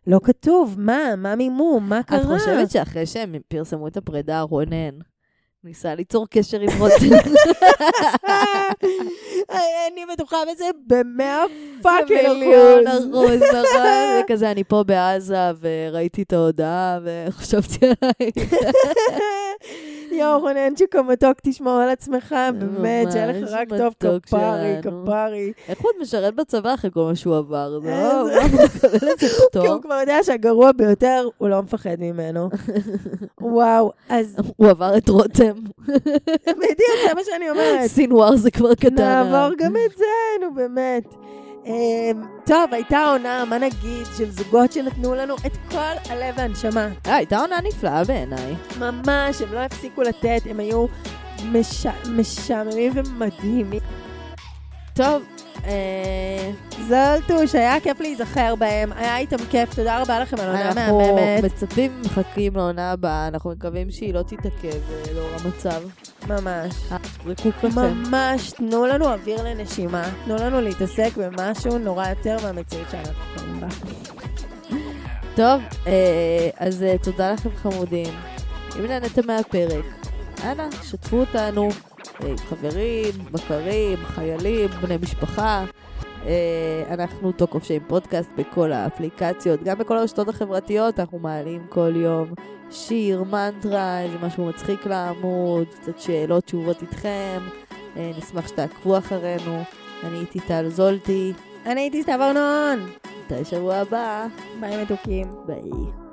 לא כתוב, מה? מה מימום? מה קרה? את חושבת שאחרי שהם פרסמו את הפרידה, רונן ניסה ליצור קשר עם רותם? אני בטוחה בזה במאה fucking במיליון אחוז. אחוז, נכון? זה כזה, אני פה בעזה, וראיתי את ההודעה, וחשבתי עלייך. יואו, רונן שקומתוק, תשמור על עצמך, באמת, שיהיה לך רק טוב, כפרי. כפרי. איך הוא עוד משרת בצבא אחרי כל מה שהוא עבר? *laughs* זה לא, הוא מקבל איזה כי הוא? כבר יודע שהגרוע ביותר, הוא לא מפחד ממנו. *laughs* וואו, אז הוא עבר את רותם. בדיוק, זה מה שאני אומרת. סינואר זה כבר קטן. נעבור גם את זה, נו באמת. אמ, טוב, הייתה עונה, מה נגיד, של זוגות שנתנו לנו את כל הלב והנשמה. אה, הייתה עונה נפלאה בעיניי. ממש, הם לא הפסיקו לתת, הם היו מש... משעממים ומדהימים. טוב, זולטוש, היה כיף להיזכר בהם, היה איתם כיף, תודה רבה לכם על עונה אנחנו מהממת. מצפים ומחכים לעונה הבאה, אנחנו מקווים שהיא לא תתעכב אה, לאור המצב. ממש. לכם. ממש, תנו לנו אוויר לנשימה, תנו לנו להתעסק במשהו נורא יותר מהמציאות שאנחנו חיים בה. טוב, אה, אז אה, תודה לכם חמודים. אם נהנתם מהפרק, אנא, שתפו אותנו אה, חברים, מכרים, חיילים, בני משפחה. אה, אנחנו Talk of Shame פודקאסט בכל האפליקציות, גם בכל הרשתות החברתיות, אנחנו מעלים כל יום שיר, מנטרה, איזה משהו מצחיק לעמוד, קצת שאלות, תשובות איתכם. אה, נשמח שתעקבו אחרינו. אני איתי טל זולטי, אני הייתי סתיו ארנון. נתראה שבוע הבא. ביי מתוקים. ביי.